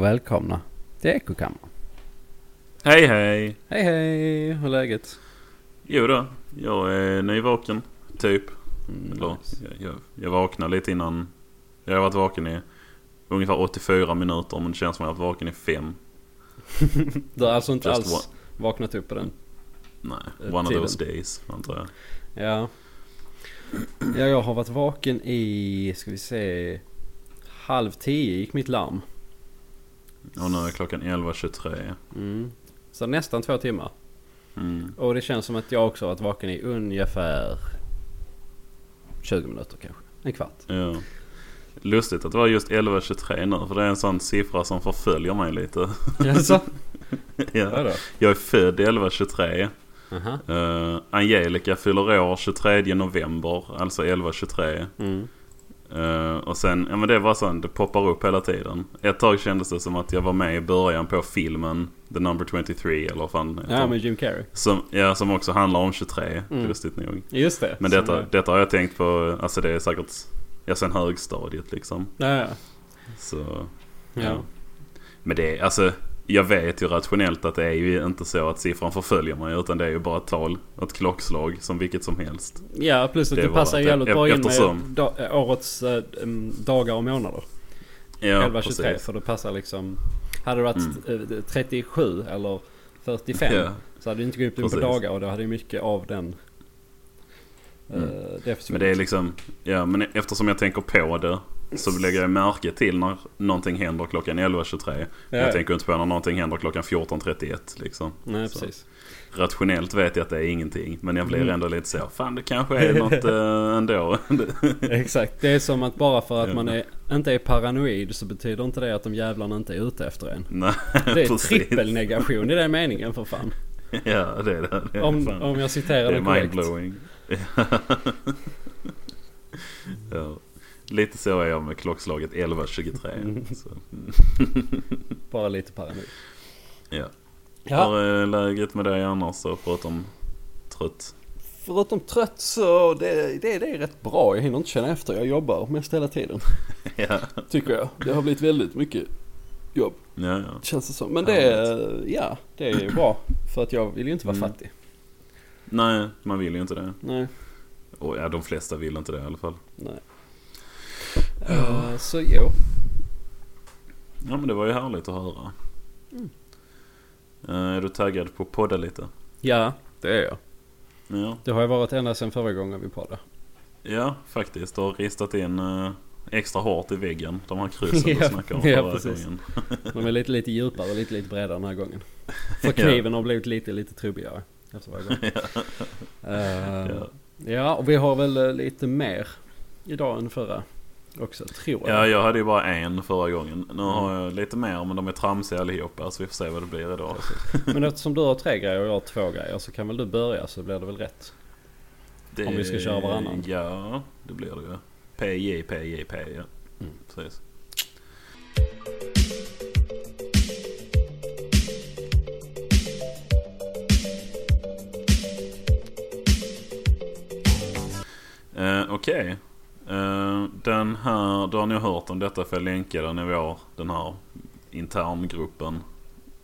och välkomna till Ekokammaren. Hej hej! Hej hej, hur är läget? Jo då, jag är nyvaken. Typ. Mm, Eller, nice. jag, jag, jag vaknade lite innan. Jag har varit vaken i ungefär 84 minuter men det känns som att jag har varit vaken i 5. Du har alltså inte Just alls vaknat upp på den? Nej, Eh, one tiden. of those days antar jag. Ja. Ja, jag har varit vaken i, ska vi se, halv tio gick mitt larm. Och nu är klockan 11.23. Mm. Så nästan två timmar. Mm. Och det känns som att jag också har varit vaken i ungefär 20 minuter kanske. En kvart. Ja. Lustigt att det var just 11.23 nu för det är en sån siffra som förföljer mig lite. Jaså? ja. Vadå? Jag är född 11.23. Aha. Uh, Angelica fyller år 23 november, alltså 11.23. Mm. Uh, och sen, ja men det var sånt, det poppar upp hela tiden. Ett tag kändes det som att jag var med i början på filmen The Number 23 eller vad fan Ja, med Jim Carrey. som, ja, som också handlar om 23, Mm. lustigt nog. Just det. Men detta, är- detta har jag tänkt på, alltså det är säkert, ja sen högstadiet liksom. Ja, ja. Så, ja. ja. Men det är, alltså jag vet ju rationellt att det är ju inte så att siffran förföljer mig utan det är ju bara ett tal, ett klockslag som vilket som helst. Ja, plus att Det det, passar att- jävligt bra in med da, årets äh, em, dagar och månader. Ja, 11-23 precis. för det passar liksom. Hade det varit Mm. eh, 37 eller 45 Ja. så hade det inte gått upp in på Precis. dagar och då hade ju mycket av den Mm. eh, det. Men det är liksom, ja men eftersom jag tänker på det så lägger jag märke till när någonting händer klockan 11.23. ja, Jag tänker inte på när någonting händer klockan 14.31 liksom. Nej, så. precis. Rationellt vet jag att det är ingenting. Men jag blir Mm. ändå lite så, fan det kanske är något äh, ändå. Exakt. Det är som att bara för att Ja. man är, inte är paranoid så betyder inte det att de jävlarna inte är ute efter en. Nej, Det är precis. trippelnegation i den meningen för fan. Ja det är det. det är Om, fan. om jag citerar Det det, är korrekt. mindblowing. ja. Lite så är jag med klockslaget 11.23. Mm. Så, Bara lite paranoid. ja. Ja. Hur är läget med dig annars då förutom trött? Förutom trött så det, det, det är rätt bra. Jag hinner inte känna efter. Jag jobbar mest hela tiden. ja. Tycker jag. Det har blivit väldigt mycket jobb. Ja, ja. Känns det som. Men det är, ja, det är ju bra. För att jag vill ju inte vara Mm. fattig. Nej, man vill ju inte det. Nej. Och ja, de flesta vill inte det i alla fall. Nej. Eh, så jo. Ja men det var ju härligt att höra. Mm. Eh, är du taggad på att podda lite? Ja, det är jag. Ja, Det har jag varit ända sedan förra gången vi poddade. ja faktiskt. Du har ristat in eh, extra hårt i väggen. De här kryssen Ja, du snackade om ja, förra precis. gången. De är lite, lite djupare och lite, lite bredare den här gången. För kniven har blivit lite, lite trubbigare. Efter varje gång. Ja. ja, och vi har väl lite mer idag än förra också, tror jag. ja, jag hade ju bara en förra gången. Nu har Mm. jag lite mer men de är tramsiga allihopa så vi får se vad det blir idag. Men eftersom du har tre grejer och jag har två grejer så kan väl du börja så blir det väl rätt. Det, Om vi ska köra varannan. Ja, det blir det ju. PJ, PJ, PJ. Ja. Mm. Precis. Eh, Okej. Eh, den här, du har nog hört om detta för jag länkade den i vår, den här interngruppen.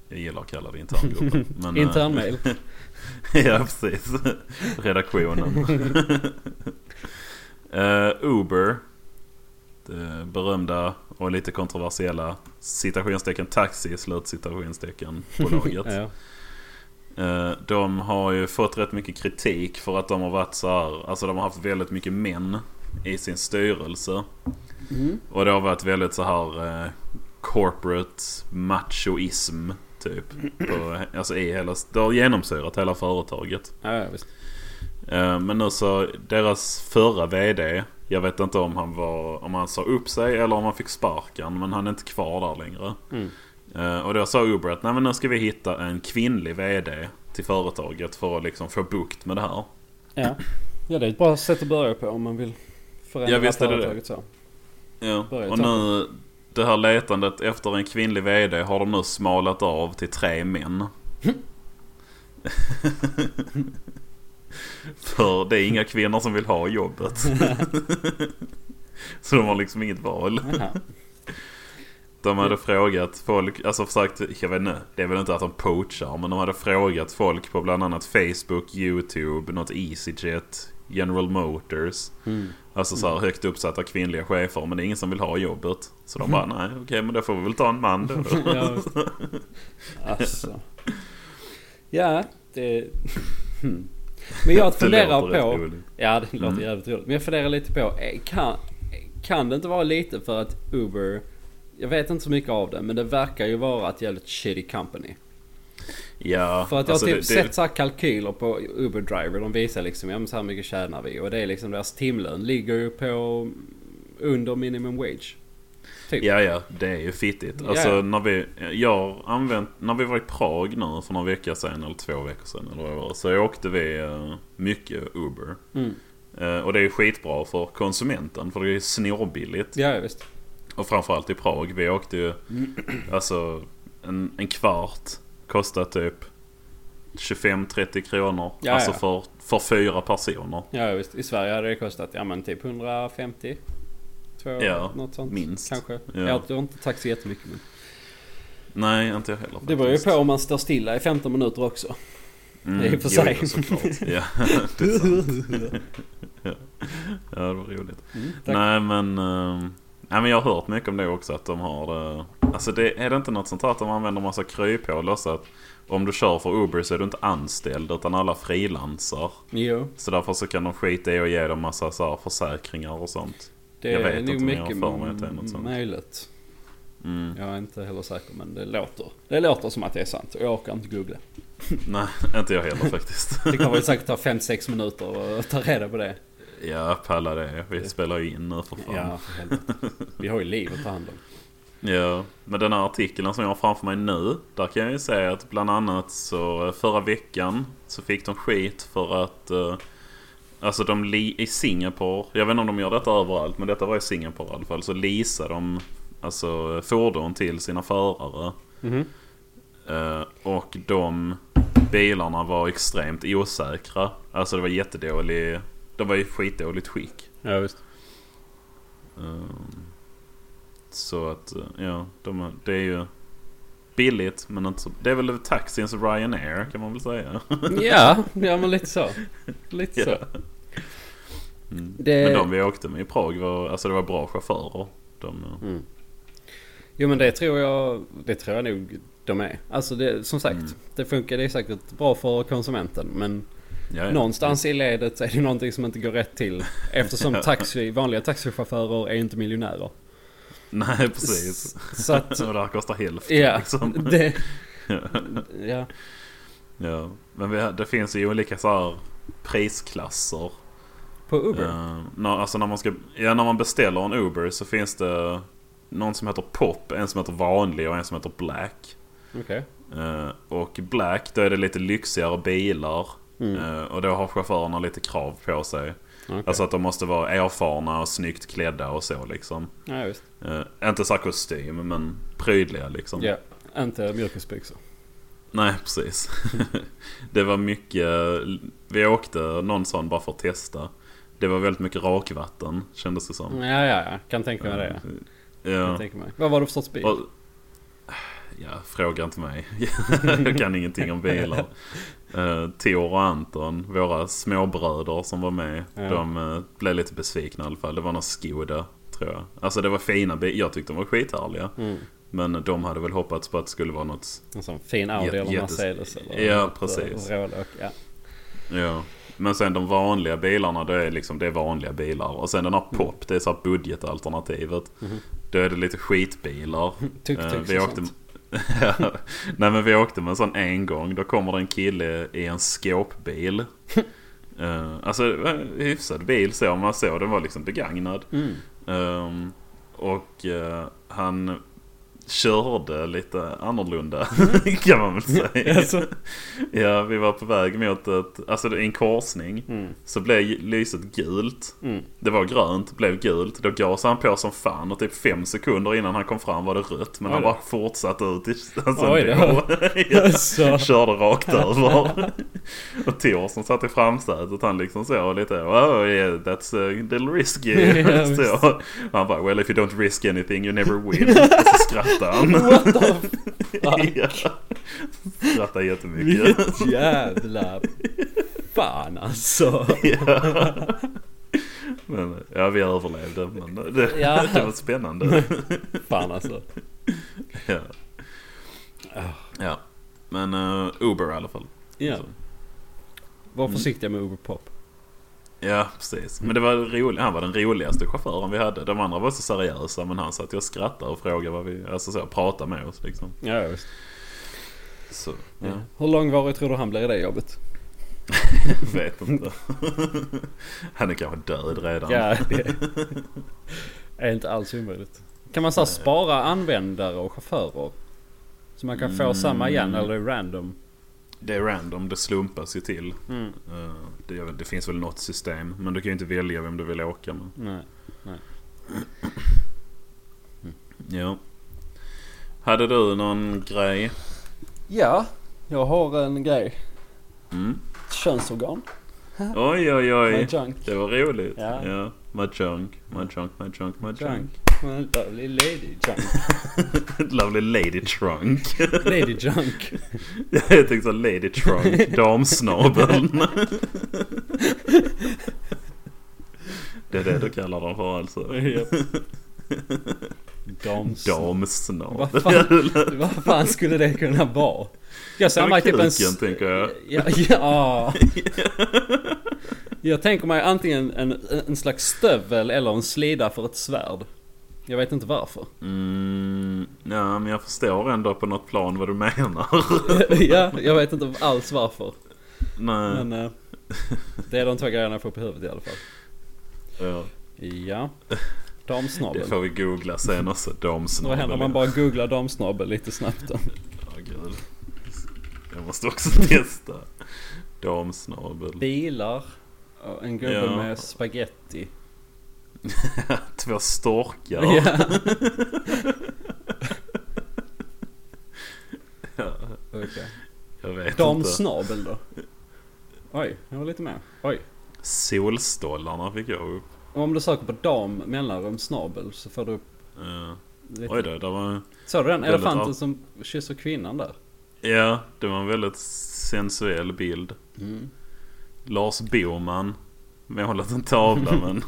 Jag gillar att kalla det interngruppen. men, eh, Internmail. ja, precis. Redaktionen. Eh, Uber. Det berömda och lite kontroversiella citationstecken taxi slutcitationstecken bolaget. ja. De har ju fått rätt mycket kritik för att de har varit så här, alltså de har haft väldigt mycket män i sin styrelse. Mm. Och det har varit väldigt så här eh, corporate machoism typ. På, alltså i hela, det har genomsyrat hela företaget. Ja. Eh, Men nu så, deras förra VD, jag vet inte om han var, om han sa upp sig eller om han fick sparken. Men han är inte kvar där längre. Mm. Eh, Och då sa Uber att nej men nu ska vi hitta en kvinnlig VD till företaget för att liksom få bukt med det här. Ja. ja, det är ett bra sätt att börja på om man vill förändra Ja, visst är det företaget så. Ja. Och nu, det här letandet efter en kvinnlig VD har de nu smalat av till tre män. För det är inga kvinnor som vill ha jobbet. Så de har liksom inget val. De hade frågat folk, alltså försökt, jag vet inte, det är väl inte att de poachar, men de hade frågat folk på bland annat Facebook, YouTube, något EasyJet, General Motors. Mm. Alltså så här högt uppsatta kvinnliga chefer, men det är ingen som vill ha jobbet. Så de bara, nej okej men då får vi väl ta en man då. ja. Alltså. Ja, det... Hmm. Men jag funderar på... Ja, det låter Mm. jävligt roligt. Men jag funderar lite på, eh, kan, kan det inte vara lite för att Uber... Jag vet inte så mycket av det, men det verkar ju vara ett jävligt shitty company. Ja, För att jag alltså har typ det, det, sett så här kalkyler på Uber Driver. De visar liksom, ja men så här mycket tjänar vi. Och det är liksom deras timlön ligger ju på under minimum wage. Typ. Ja, ja, det är ju fittigt. Alltså ja. när vi, jag använt, när vi var i Prag nu för några veckor sedan eller två veckor sedan eller vad det var. Så åkte vi eh, mycket Uber. Mm. Eh, och det är ju skitbra för konsumenten för det är snorbilligt. Ja, ja, visst. Och framförallt i Prag. Vi åkte ju alltså en, en kvart kostar typ 25-30 kronor. Ja, alltså ja. För, för fyra personer. Ja, visst. I Sverige hade det kostat, ja men typ 150. Två, Ja, något sånt. minst. Kanske. Ja. Jag tror inte taxi jättemycket men. Nej, inte jag heller Det beror ju faktiskt. på om man står stilla i 15 minuter också. Mm, i och för jo, sig. jo, såklart. Ja, det är sant. ja. ja, det var roligt. Mm. Nej men, uh, nej, men jag har hört mycket om det också att de har det. Alltså det, är det inte något sånt här att de använder massa kryphål och så att om du kör för Uber så är du inte anställd utan alla frilansar. Jo, Så därför så kan de skita i att ge dem massa så här försäkringar och sånt. det Jag är vet nog jag har mycket för mig att det är något sånt. möjligt. Mm. Jag är inte heller säker men det låter. Det låter som att det är sant. Och jag orkar inte googla. Nej, inte jag heller faktiskt. Det kommer säkert ta 5-6 minuter att ta reda på det. Ja, palla det. Vi spelar ju in nu för fan. Ja, för helvete. Vi har ju liv att ta hand om. Ja, men den här artikeln som jag har framför mig nu. Där kan jag ju säga att bland annat så eh, förra veckan så fick de skit för att eh, Alltså de li- i Singapore, jag vet inte om de gör detta överallt men detta var i Singapore i alla fall. Så leasar de alltså fordon till sina förare. Mhm. Eh, och de bilarna var extremt osäkra. Alltså det var jättedålig, de var i skitdåligt skick. Ja, visst. Ehm, Så att, eh, ja, de, det är ju billigt men inte så... Det är väl taxins Ryanair kan man väl säga. Ja, ja men lite så. Lite så. Ja. Mm. Det- Men de vi åkte med i Prag var, alltså det var bra chaufförer. De, eh, Mm. Jo men det tror jag, det tror jag nog de är. Alltså det, som sagt, Mm. det funkar. Det är säkert bra för konsumenten. Men ja, någonstans i ledet är det någonting som inte går rätt till. Eftersom taxi, vanliga taxichaufförer är inte miljonärer. Nej precis. Så att, Och det här kostar hälften ja. liksom. Det, ja. Ja. Men vi, det finns ju olika så här prisklasser. På Uber? Uh, när, alltså när man, ska, ja, när man beställer en Uber så finns det någon som heter Pop, en som heter vanlig och en som heter Black. Okej. Eh, och Black, då är det lite lyxigare bilar. Mm. Eh, och då har chaufförerna lite krav på sig. Okej. Alltså att de måste vara erfarna och snyggt klädda och så liksom. Ja visst. Eh, inte så kostym men prydliga liksom. Ja. Inte mjukisbyxor. Nej precis. det var mycket, vi åkte någon sån bara för att testa. Det var väldigt mycket rakvatten kändes det som. Ja ja ja. Kan tänka mig det. Kan Ja. tänka mig. Vad var det för sorts bil? Och, ja, fråga inte mig. jag kan ingenting om bilar. Uh, Tor och Anton, våra småbröder som var med. Ja. De uh, blev lite besvikna i alla fall. Det var någon Skoda, tror jag. Alltså det var fina bilar. Jag tyckte de var skithärliga. Mm. Men de hade väl hoppats på att det skulle vara något... En sån fin Audi Jätte- eller jättes- Mercedes eller Ja, något, precis. eh, Rålök. Ja. Ja. Men sen de vanliga bilarna, det är liksom det är vanliga bilar. Och sen den här Pop, det är så budgetalternativet. Mhm. Då är det lite skitbilar. Tuk-tuks Eh, vi åkte, sånt. nej men vi åkte med en sån en gång. Då kommer det en kille i en skåpbil. uh, alltså det var en hyfsad bil så. Man såg den var liksom begagnad. Mm. Ehm, och eh, han körde lite annorlunda kan man väl säga. Alltså. ja, vi var på väg mot ett, alltså en korsning. Mm. Så blev lyset gult. Mm. Det var grönt, blev gult. Då gasade han på som fan och typ fem sekunder innan han kom fram var det rött. Men Oj han bara fortsatte ut i alltså, Oj då. ändå. ja. Körde rakt över. och Tor som satt i framsätet han liksom så lite oh yeah that's a little risky. Visst. så. Han bara well if you don't risk anything you never win. Skrattade. What the fuck? ja. Jättemycket. Vilket jävla... Fan alltså. ja. Men, ja, vi överlevde. Men det, Ja. det var spännande. Fan alltså. ja. ja. Men uh, Uber i alla fall. Ja. Var försiktiga med Uber Pop. Ja, precis. Men det var roligt. han var den roligaste chauffören vi hade. De andra var så seriösa men han satt ju och skrattade och frågade vad vi... Alltså så, pratade med oss liksom. Ja, visst. Så, Ja. Hur långvarig tror du han blir i det jobbet? Vet inte. han är kanske död redan. Ja, det är inte alls omöjligt. Kan man så spara användare och chaufförer? Så man kan få Mm. samma igen eller är det random? Det är random, det slumpas ju till. Mm. Eh, det, det finns väl något system. Men du kan ju inte välja vem du vill åka med. Nej. Ja. Hade du någon grej? Ja, jag har en grej. Mm. Könsorgan. Oj, oj, My oj. junk. Det var roligt. Ja. ja. My junk, my junk, my junk, my junk. Junk. Lovely lady junk. Lovely lady trunk. Lady junk. Jag tänkte så lady trunk, damsnabeln. Det är det du kallar dem för alltså? Dams. Damsnabel. Vad fan, vad fan skulle det kunna vara? Jag ser mig typ en... tänker jag. Ja, ja. Jag tänker mig antingen en, en slags stövel eller en slida för ett svärd. Jag vet inte varför. Mm, ja, men jag förstår ändå på något plan vad du menar. ja, jag vet inte alls varför. Nej. Men eh, det är de två grejerna jag får på huvudet i alla fall. Ja, Ja. Damsnabel. det får vi googla sen också. Damsnabel. Vad händer om man bara googlar damsnabel lite snabbt då? Ja, gud. Jag måste också testa. Damsnabel. Bilar. En gubbe Ja. med spaghetti. Två storkar. Ja. Ja, Okej. jag vet. Damsnabel då? Oj, jag var lite med. Oj. Solstollarna fick jag upp. Om du söker på dam mellanrum snabel så får du upp lite... Oj då, det var... Såg du den elefanten som kysser kvinnan där? Ja, det var en väldigt sensuell bild. Mm. Lars Boman målat en tavla med en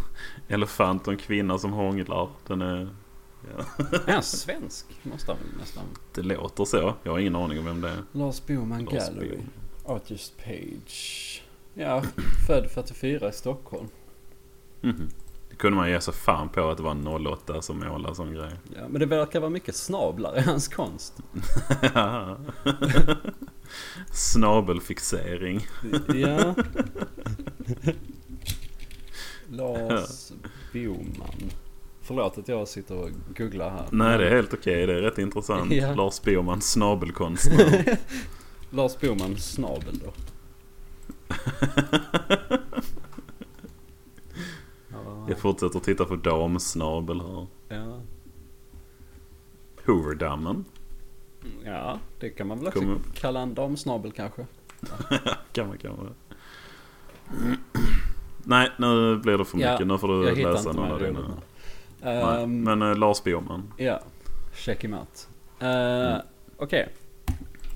elefant och en kvinna som hånglar. Den är... Ja, Är han svensk? Måste han nästan. det låter så. Jag har ingen aning om vem det är. Lars Boman Lars Gallery. Boman. Artist Page. Ja, född 44 i Stockholm. Mhm. Det kunde man ge sig fan på att det var en 08 som målade sån grej. Ja, men det verkar vara mycket snablar i hans konst. Snabelfixering. Ja. Lars Boman. Förlåt att jag sitter och googlar här. Nej, det är helt okej. Det är rätt intressant. Ja. Lars Boman, snabelkonstnär. Lars Boman snabel då. Ja, Jag fortsätter titta på damsnabel här. ja. Hooverdammen. ja, det kan man väl också Kom kalla en damsnabel kanske. Kan man kanske. Nej, nu blir det för Ja, mycket. nu får du läsa någon av dina. Ehm, Men uh, Lars Boman. Ja, check him out. Uh, Okej.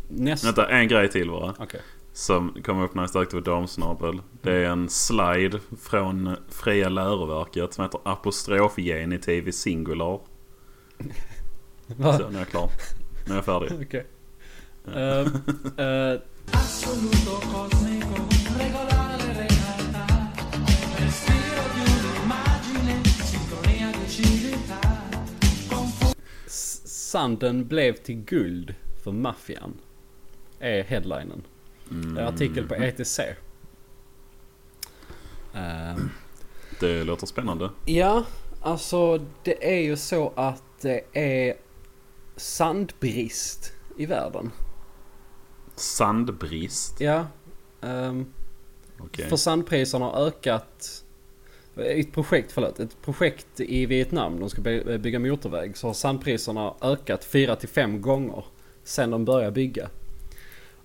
Nästa... Vänta, en grej till bara. Okej. Som kom upp när jag sökte på damsnabel. Det är en slide från Fria läroverket som heter apostrofgenitiv i singular. Va? Så, nu är jag klar. Nu är jag färdig. Okej. Ehm, eh, assoluto Sanden blev till guld för maffian. Är headlinen. Mm. En artikel på ETC. Ehm, Det låter spännande. ja, alltså det är ju så att det är sandbrist i världen. Sandbrist. Ja. ehm, Okej. För sandpriserna har ökat. Ett projekt, förlåt, ett projekt i Vietnam. De ska by- bygga motorväg. Så har sandpriserna ökat 4 till 5 gånger. Sen de började bygga.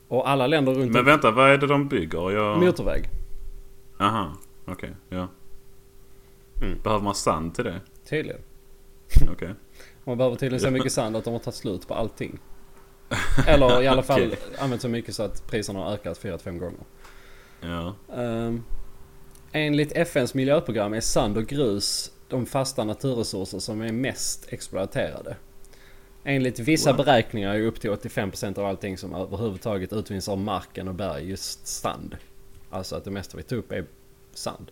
Och alla länder runt Men vänta, vad är det de bygger? Jag... Motorväg. Aha, okej. ja. Mm. Behöver man sand till det? Tydligen. Okej. Man behöver tydligen så mycket sand att de har tagit slut på allting. Eller i alla fall Okej. använt så mycket så att priserna har ökat 4-5 gånger. Ja. Um, enligt FNs miljöprogram är sand och grus de fasta naturresurser som är mest exploaterade. Enligt vissa Wow. beräkningar är upp till 85% av allting som överhuvudtaget utvinns av marken och berg just sand. Alltså att det mesta vi tar upp är sand.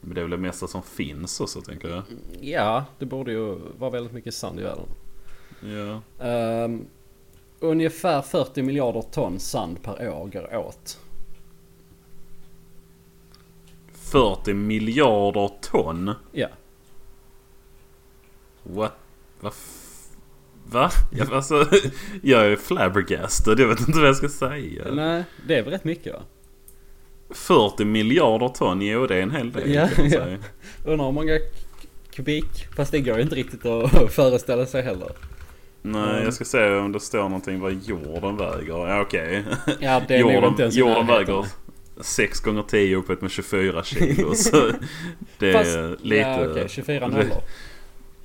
Men det är väl det mesta som finns också tänker jag. Ja, det borde ju vara väldigt mycket sand i världen. Ja. Um, ungefär 40 miljarder ton sand per år går åt. 40 miljarder ton? Ja. What? Va? f- Va? Jag, alltså, jag är flabbergasted. Jag vet inte vad jag ska säga. Nej, det är väl rätt mycket va? 40 miljarder ton? Jo, det är en hel del Ja, ja. Undrar hur många kubik? Fast det går inte riktigt att föreställa sig heller. Nej, jag ska se om det står någonting vad jorden väger. Ja, okej. Ja, det är Jorden, inte ens jorden väger 6 gånger 10 uppåt med 24 kilo. så det Fast, är lite... Ja, okej. 24 nollor.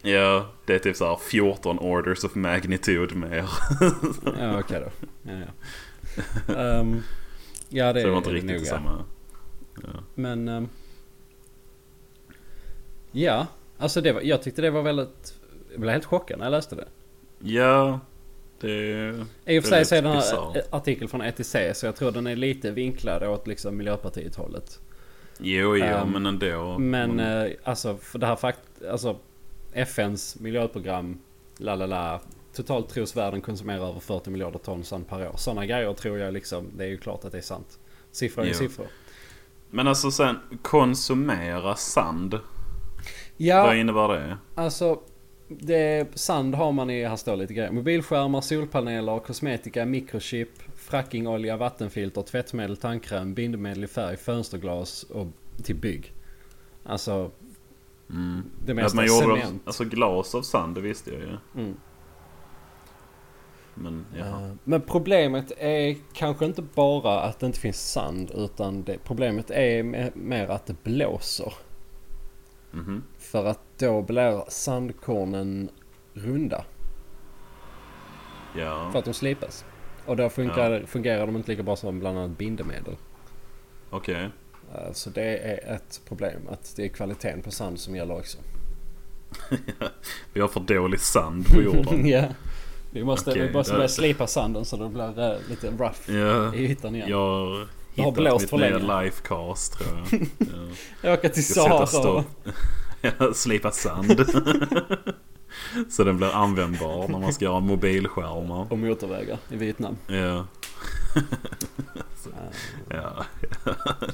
Ja, det är typ så här 14 orders of magnitude mer. Ja, okej då. Ja, ja. Ehm, ja, det så det var inte riktigt nog, ja. samma. Men... ehm, ja, alltså det var, jag tyckte det var väldigt... Jag blev helt chockad när jag läste det. Ja, det... I och för sig så är den här artikeln från ETC så jag tror den är lite vinklad åt liksom Miljöpartiet hållet. Jo, jo, Ehm, men ändå. Men Mm. alltså för det här fakt... Alltså FNs miljöprogram, la la la. Totalt tros världen konsumera över 40 miljarder ton sand per år. Sådana grejer tror jag liksom, det är ju klart att det är sant. Siffror är Jo. siffror. Men alltså sen, konsumera sand. Vad Ja, innebär det? alltså det, sand har man i, här står lite grejer. Mobilskärmar, solpaneler, kosmetika, mikrochip, frackingolja, vattenfilter, tvättmedel, tandkräm, bindemedel i färg, fönsterglas och till bygg. Alltså Mm. det Att mesta man gjorde cement. alltså glas av sand, det visste jag ju. Mm. Men. Eh, Men problemet är kanske inte bara att det inte finns sand utan det, problemet är me- mer att det blåser. Mhm. För att då blir sandkornen runda. Ja, För att de slipas. Och då funkar, fungerar de inte lika bra som bland annat bindemedel. okej. Eh, Så det är ett problem. Att det är kvaliteten på sand som gäller också. Vi har för dålig sand på jorden. ja. Vi måste, Okej, vi måste börja slipa sanden så det blir eh, lite rough ja, i ytan igen. jag har har blåst för länge. lifecast tror jag. Ja. Jag åker till Sahara. Slipa sand. Så den blir användbar när man ska göra mobilskärmar. Och motorvägar i Vietnam. Ja, ja.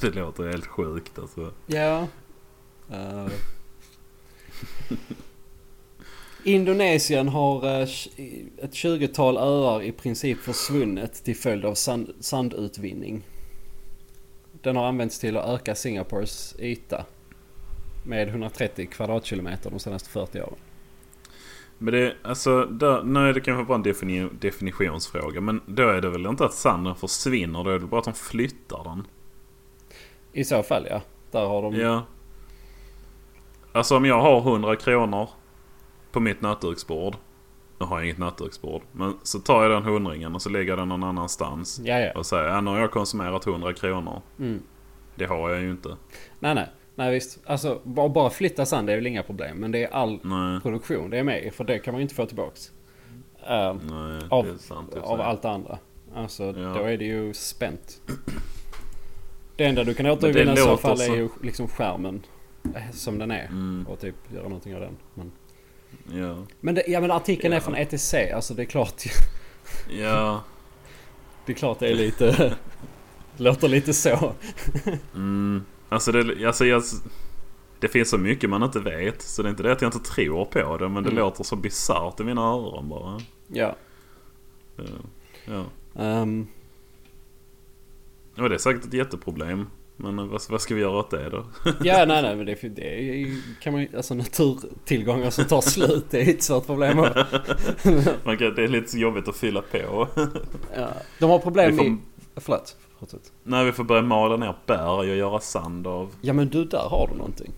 Det låter helt sjukt alltså. Ja. Eh. Indonesien har eh, ett 20-tal öar i princip försvunnit till följd av sand, sandutvinning. Den har använts till att öka Singapores yta med 130 kvadratkilometer de senaste 40 åren. Men det, alltså, där, nej det kanske bara en defini definitionsfråga. Men då är det väl inte att sanden försvinner, då är det bara att de flyttar den. I så fall ja. Där har de... Ja. Alltså om jag har 100 kronor på mitt nattduksbord. Nu har jag inget nattduksbord. Men så tar jag den hundringen och så lägger jag den någon annanstans. Ja, ja. Och säger ja, nu har jag konsumerat 100 kronor. Mm. Det har jag ju inte. Nej, nej. Nej visst. Alltså bara flytta sand det är väl inga problem. Men det är all Nej, produktion det är med i. För det kan man ju inte få tillbaks. Nej Av- sant. av allt det andra. Alltså Ja. då är det ju spänt. Det enda du kan återvinna i så fall är ju liksom skärmen. eh, Som den är. Mm, Och typ göra någonting av den. Men, ja. men, det, ja, men artikeln är Ja. från ETC. Alltså det är klart. Ja. Det är klart det är lite... låter lite så. Mm. Alltså, det, alltså jag, det finns så mycket man inte vet. Så det är inte det att jag inte tror på det. Men det Mm. låter så bisarrt i mina öron bara. Ja. Ja. ja. Ehm, Och det är säkert ett jätteproblem. Men vad, vad ska vi göra åt det då? ja nej nej men det, det kan man ju... Alltså naturtillgångar som tar slut. Det är ett svårt problem. Man kan, det är lite jobbigt att fylla på. ja. De har problem får- i... Förlåt. Fortsätt. När vi får börja mala ner berg och göra sand av. Ja men du där har du någonting.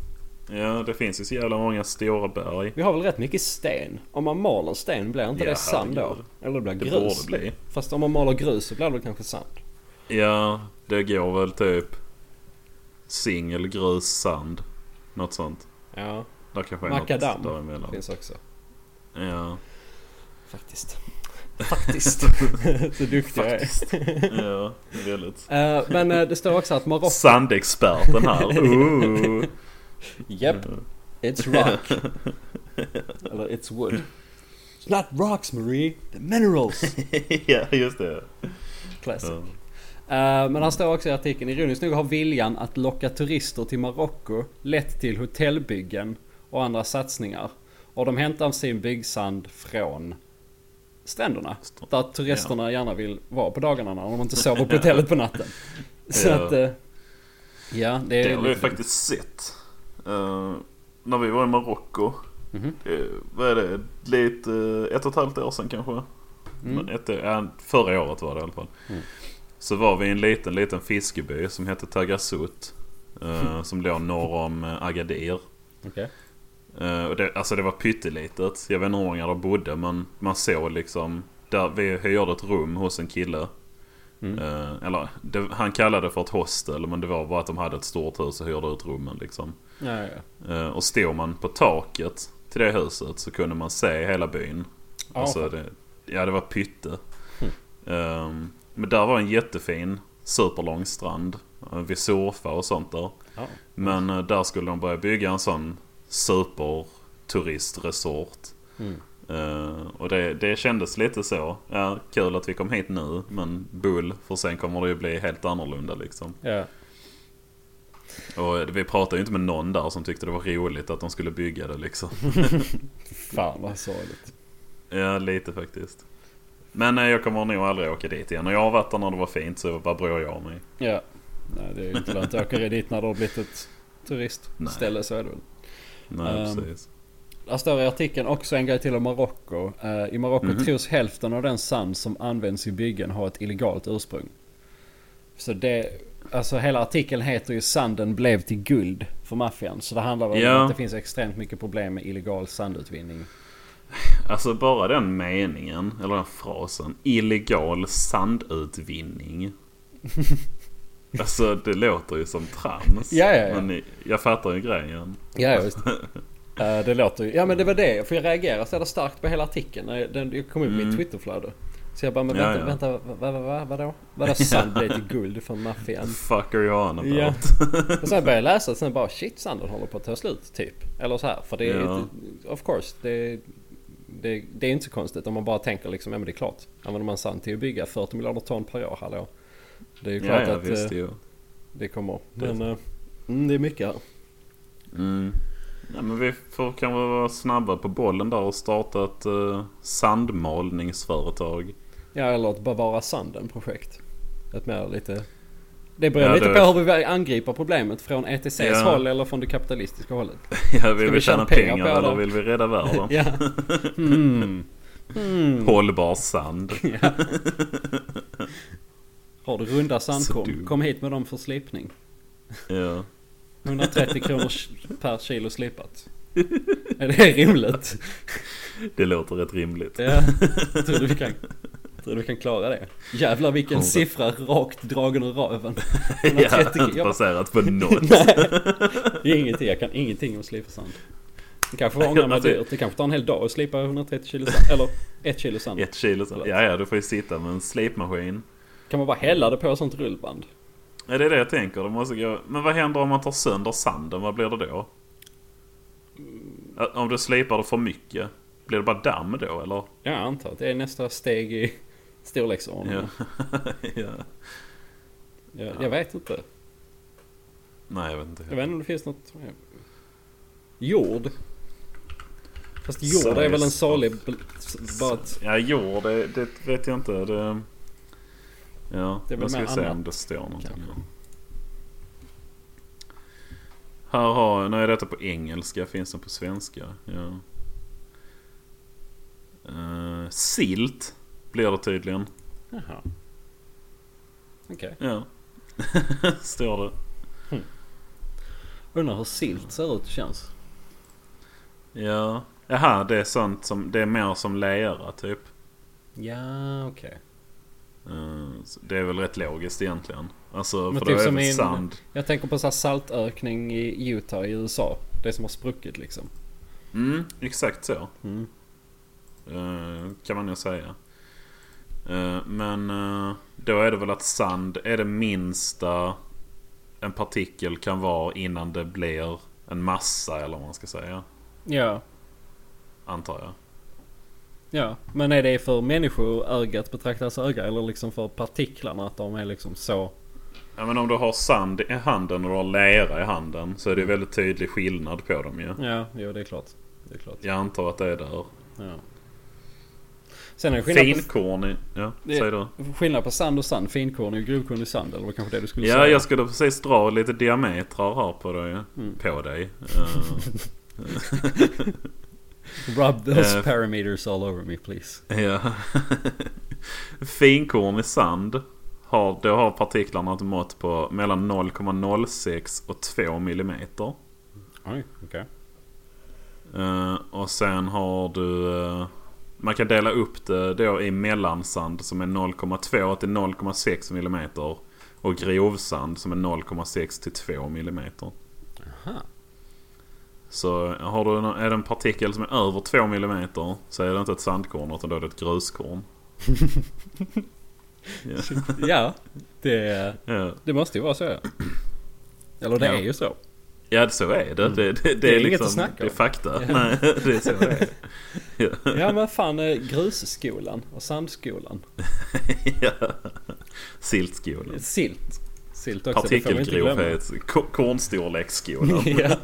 Ja, det finns ju så jävla många stora berg. Vi har väl rätt mycket sten. Om man maler sten blir inte Ja, det sand då? Eller det blir Det grus? borde bli. Fast om man maler grus så blir det kanske sand? Ja, det går väl typ singel, grus, sand. Något sånt. Ja, Där kanske är något däremellan. finns också. Ja. Faktiskt. Faktiskt. så duktig jag är. ja, väldigt. Eh, men eh, det står också att Marocko... Sandexperten här. Ooh. Japp. It's rock. Eller it's wood. It's not rocks Marie, the minerals. ja, just det. Classic. Ja. Eh, men han står också i artikeln, ironiskt nog har viljan att locka turister till Marocko lett till hotellbyggen och andra satsningar. Och de hämtar sin byggsand från stränderna. Där turisterna gärna vill vara på dagarna när de inte sover på hotellet på natten. Så Ja. att... eh, ja, det är Det har vi faktiskt sett. Eh, när vi var i Marocko. Mhm. Det- Vad är det? Lite, ett och ett halvt år sedan kanske? Mm. Ett, ja, förra året var det i alla fall. Mm. Så var vi i en liten, liten fiskeby som hette Tagasut. eh, som låg norr om eh, Agadir. Okej. Eh, och det, alltså det var pyttelitet. Jag vet inte hur många där bodde men man såg liksom. Där vi hyrde ett rum hos en kille. Mm. Eller det, han kallade det för ett hostel men det var bara att de hade ett stort hus och hyrde ut rummen liksom. Ja, ja, och stod man på taket till det huset så kunde man se hela byn. Ja, Alltså det, ja det var pytte. Ehm, men där var en jättefin superlång strand. Uh, vi surfade och sånt där. Ja. Men eh, där skulle de börja bygga en sån superturistresort. Mm. Eh, och det, det kändes lite så. Ja, kul att vi kom hit nu. Men bull. För sen kommer det ju bli helt annorlunda liksom. ja. Och eh, vi pratade ju inte med någon där som tyckte det var roligt att de skulle bygga det liksom. Fan vad sorgligt. Ja, lite faktiskt. Men eh, jag kommer nog aldrig åka dit igen. Och jag har varit där när det var fint så vad bryr jag mig? Ja. Nej, det är ju inte lönt att åka dit när det har blivit ett turistställe så är det väl. Nej, Ehm, precis. Där står i artikeln också en grej till om Marocko. Eh, I Marocko Mhm. tros hälften av den sand som används i byggen ha ett illegalt ursprung. Så det, alltså hela artikeln heter ju Sanden blev till guld för maffian. Så det handlar väl Ja. om att det finns extremt mycket problem med illegal sandutvinning. Alltså bara den meningen, eller den frasen. Illegal sandutvinning. alltså det låter ju som trams. Ja, ja, ja. Men jag fattar ju grejen. Ja, ja, visst. Eh, det låter ju... Ja men det var det. För jag reagerade så jävla starkt på hela artikeln. när Den, jag kom upp i Mm. mitt Twitterflöde. Så jag bara, men Ja, vänta, ja. vänta, vad, vad, vad, vadå? Vadå sand blev till guld från maffian? Fuck are you on about? Ja. Och sen började jag läsa sen bara shit sanden håller på att ta slut typ. Eller så här. För det är Ja. of course. Det, det, det är inte så konstigt om man bara tänker liksom, ja men det är klart. Använder man sand till att bygga 40 miljarder ton per år, hallå. Det är ju Ja, klart ja, att visst eh, ju. det kommer. Det- Men eh, mm, det är mycket här. Mm. Ja, men vi får kanske vara snabba på bollen där och starta ett uh, sandmalningsföretag. Ja eller ett bevara sanden projekt. Ett mer lite... Det beror Ja, lite det- på hur vi angriper problemet. Från ETCs Ja. håll eller från det kapitalistiska hållet. Ja, vill vi vi tjäna pengar pengar, eller vill vi rädda världen? ja. Mm. Mm. Hållbar sand. Ja. Har du runda sandkorn? Kom hit med dem för slipning. Ja. 130 kronor per kilo slipat. Är det rimligt? Det låter rätt rimligt. Ja. Tror du vi kan, tror du kan klara det? Jävlar vilken Hundra. siffra rakt dragen ur röven. Ja, 130 inte jag baserat på något. Nej, ingenting. Jag kan ingenting om slipa sand. Det kanske var ångra mig Alltså- dyrt. Det kanske tar en hel dag att slipa 130 kilo sand. Eller ett kilo sand. Ett kilo sand. Ja, ja, du får ju sitta med en slipmaskin. Kan man bara hälla det på ett sånt rullband? Ja, det är det jag tänker. Det måste gå... Men vad händer om man tar sönder sanden? Vad blir det då? Ja, Om du slipar det för mycket, blir det bara damm då eller? Ja, jag antar att det är nästa steg i storleksordningen. Ja. ja. Jag, jag vet inte. Nej, jag vet inte. Jag vet inte om det finns något... Jord? Fast jord är väl en salig... Bara ett, Ja, jord, det, det vet jag inte. Det... Ja, Det är väl jag ska se om det står någonting. kanske. här. Här har, nu är detta på engelska, finns den på svenska? Ja. Uh, silt blir det tydligen. jaha. Okej. Ja. står det. Undrar hur silt ser ut och känns. Ja. Jaha, det är sånt som... Det är mer som lera typ. Ja, okej. Eh, så Det är väl rätt logiskt egentligen. Alltså Men för typ då är det en- sand. Jag tänker på så här saltökning i Utah i USA. Det som har spruckit liksom. Mm, exakt så. Mm. Eh, kan man ju säga. Eh, men eh, då är det väl att sand är det minsta en partikel kan vara innan det blir en massa eller vad man ska säga. Ja, Antar jag. ja. Men är det för människoögat betraktas öga eller liksom för partiklarna att de är liksom så? Ja, men om du har sand i handen och du har lera i handen så är det ju väldigt tydlig skillnad på dem ju. Ja, jo det är klart. Det är klart. Jag antar att det är där. Ja. Sen är det skillnad på, Finkorn i... Ja, Det- säg du. skillnad på sand och sand. Finkorn är ju grovkorn i sand eller kanske det du skulle Ja, säga? jag skulle precis dra lite diametrar här på dig. Mm. På dig. Eh, Rub those Eh. parameters all over me please. Ja. Finkorn i sand. Har, då har partiklarna ett mått på mellan 0,06 och 2 millimeter. Oj, okej. Eh, och sen har du... eh, man kan dela upp det då i mellansand som är 0,2 till 0,6 millimeter. Och grovsand som är 0,6 till 2 millimeter. Aha. Så har du en, är det en partikel som är över 2 millimeter så är det inte ett sandkorn utan då är det ett gruskorn. ja. Ja, det, det måste ju vara så. Eller det Ja. är ju så. Ja, så är det. Det, det, det, Det är är inget liksom, att snacka Det är om. fakta. Ja. Nej, det är så det är. Ja. Ja men fan eh, grusskolan och sandskolan. ja. Siltskolan. Silt. Silt också. Partikelgrovhet. ko- Kornstorleksskolan. ja.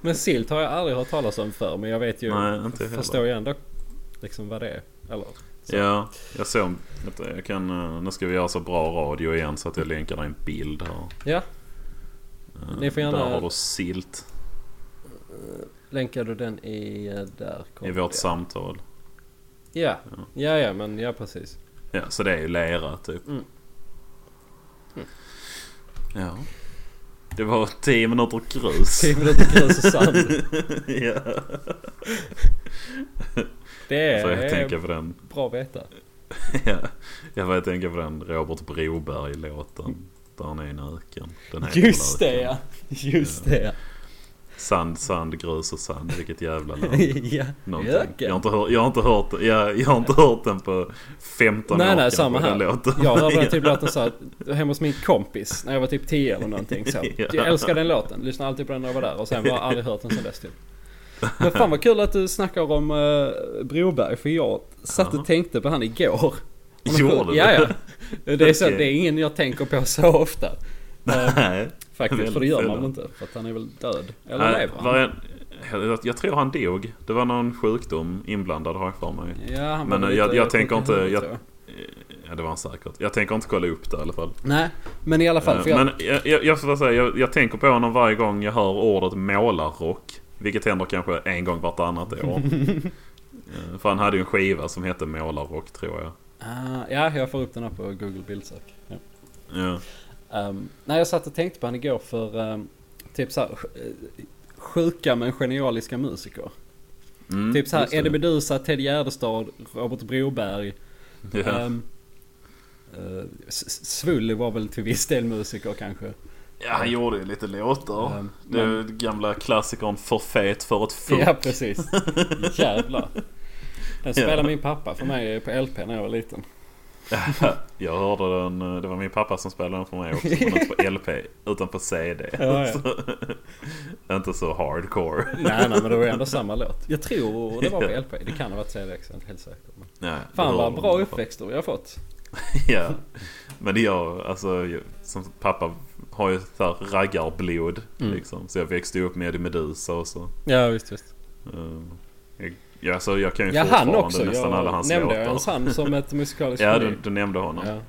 Men silt har jag aldrig hört talas om för men jag vet ju. Nej, inte jag förstår ju ändå liksom vad det är. Eller? Så. Ja, jag såg. Jag kan, eh, nu ska vi göra så bra radio igen så att jag länkar dig en bild här. Ja. Ni får gärna- Där har du silt Länkar du den i eh, där? i vårt det. samtal. Ja. Ja ja men ja precis. Ja, så det är ju lera typ. Mm. Mm. Ja. Det var 10 minuter grus. 10 minuter grus och sand. ja. Det Så jag är tänker på den. bra att veta. ja. Jag börjar tänka på den Robert Broberg-låten. Där han en öken. Den Just det ja. Just det ja. Sand, sand, grus och sand. Vilket jävla namn. ja. Någonting. Jag, har inte hört, jag, har inte hört, jag, jag har inte hört den på 15 Nej år nej samma här. låten. Jag hörde den typ låten så här, hemma hos min kompis när jag var typ 10 eller någonting. Så. Ja. Jag älskar den låten. Lyssnade alltid på den när jag var där och sen har jag aldrig hört den sen dess typ. Men fan vad kul att du snackar om uh, Broberg för jag satt Ja. och tänkte på han igår. Gjorde du? Ja ja. Det är, så, Okej. det är ingen jag tänker på så ofta. Eh, Nej. faktiskt, för det gör man väl inte. För att han är väl död. Eller lever han? jag, jag tror han dog. Det var någon sjukdom inblandad har jag för mig. Ja, han Men, eh, jag- jag tänker inte- jag- Ja det var han säkert. Jag tänker inte kolla upp det i alla fall. Nej, men i alla fall. För jag, Men jag, jag, jag, säga, jag, jag tänker på honom varje gång jag hör ordet målarrock. Vilket händer kanske en gång vartannat år. Eh, för han hade ju en skiva som hette Målarrock tror jag. Ah, ja, jag får upp den här på Google bildsök. Ja. Ja. Um, nej, jag satt och tänkte på han igår för um, typ så här, eh, sjuka men genialiska musiker. Mm, typ så här. Eddie Meduza, Ted Gärdestad, Robert Broberg. Ja. Um, uh, Svully var väl till viss del musiker kanske. ja, han gjorde ju lite låtar. Um, Det men, gamla klassikern För fet för ett fuck. ja, precis. Jävlar. Den spelade Ja. min pappa för mig på LP när jag var liten. Jag hörde den, det var min pappa som spelade den för mig också. Men inte på LP utan på CD. Ja, ja. Så, inte så hardcore. nej, nej, men det var ändå samma låt. Jag tror det var på. LP. Det kan ha varit CD också, jag inte helt säker. Men... Ja, Fan vad bra uppväxter vi har fått. Ja. Men det jag, alltså jag- som pappa har ju så här raggarblod Mm. liksom. Så jag växte upp med Eddie Meduza och så. Ja, visst, visst. Eh, jag, ja, så jag kan ju Ja, han också. nästan alla Jag hans nämnde låtar. ens han som ett musikaliskt Ja, du, du nämnde honom. Ja,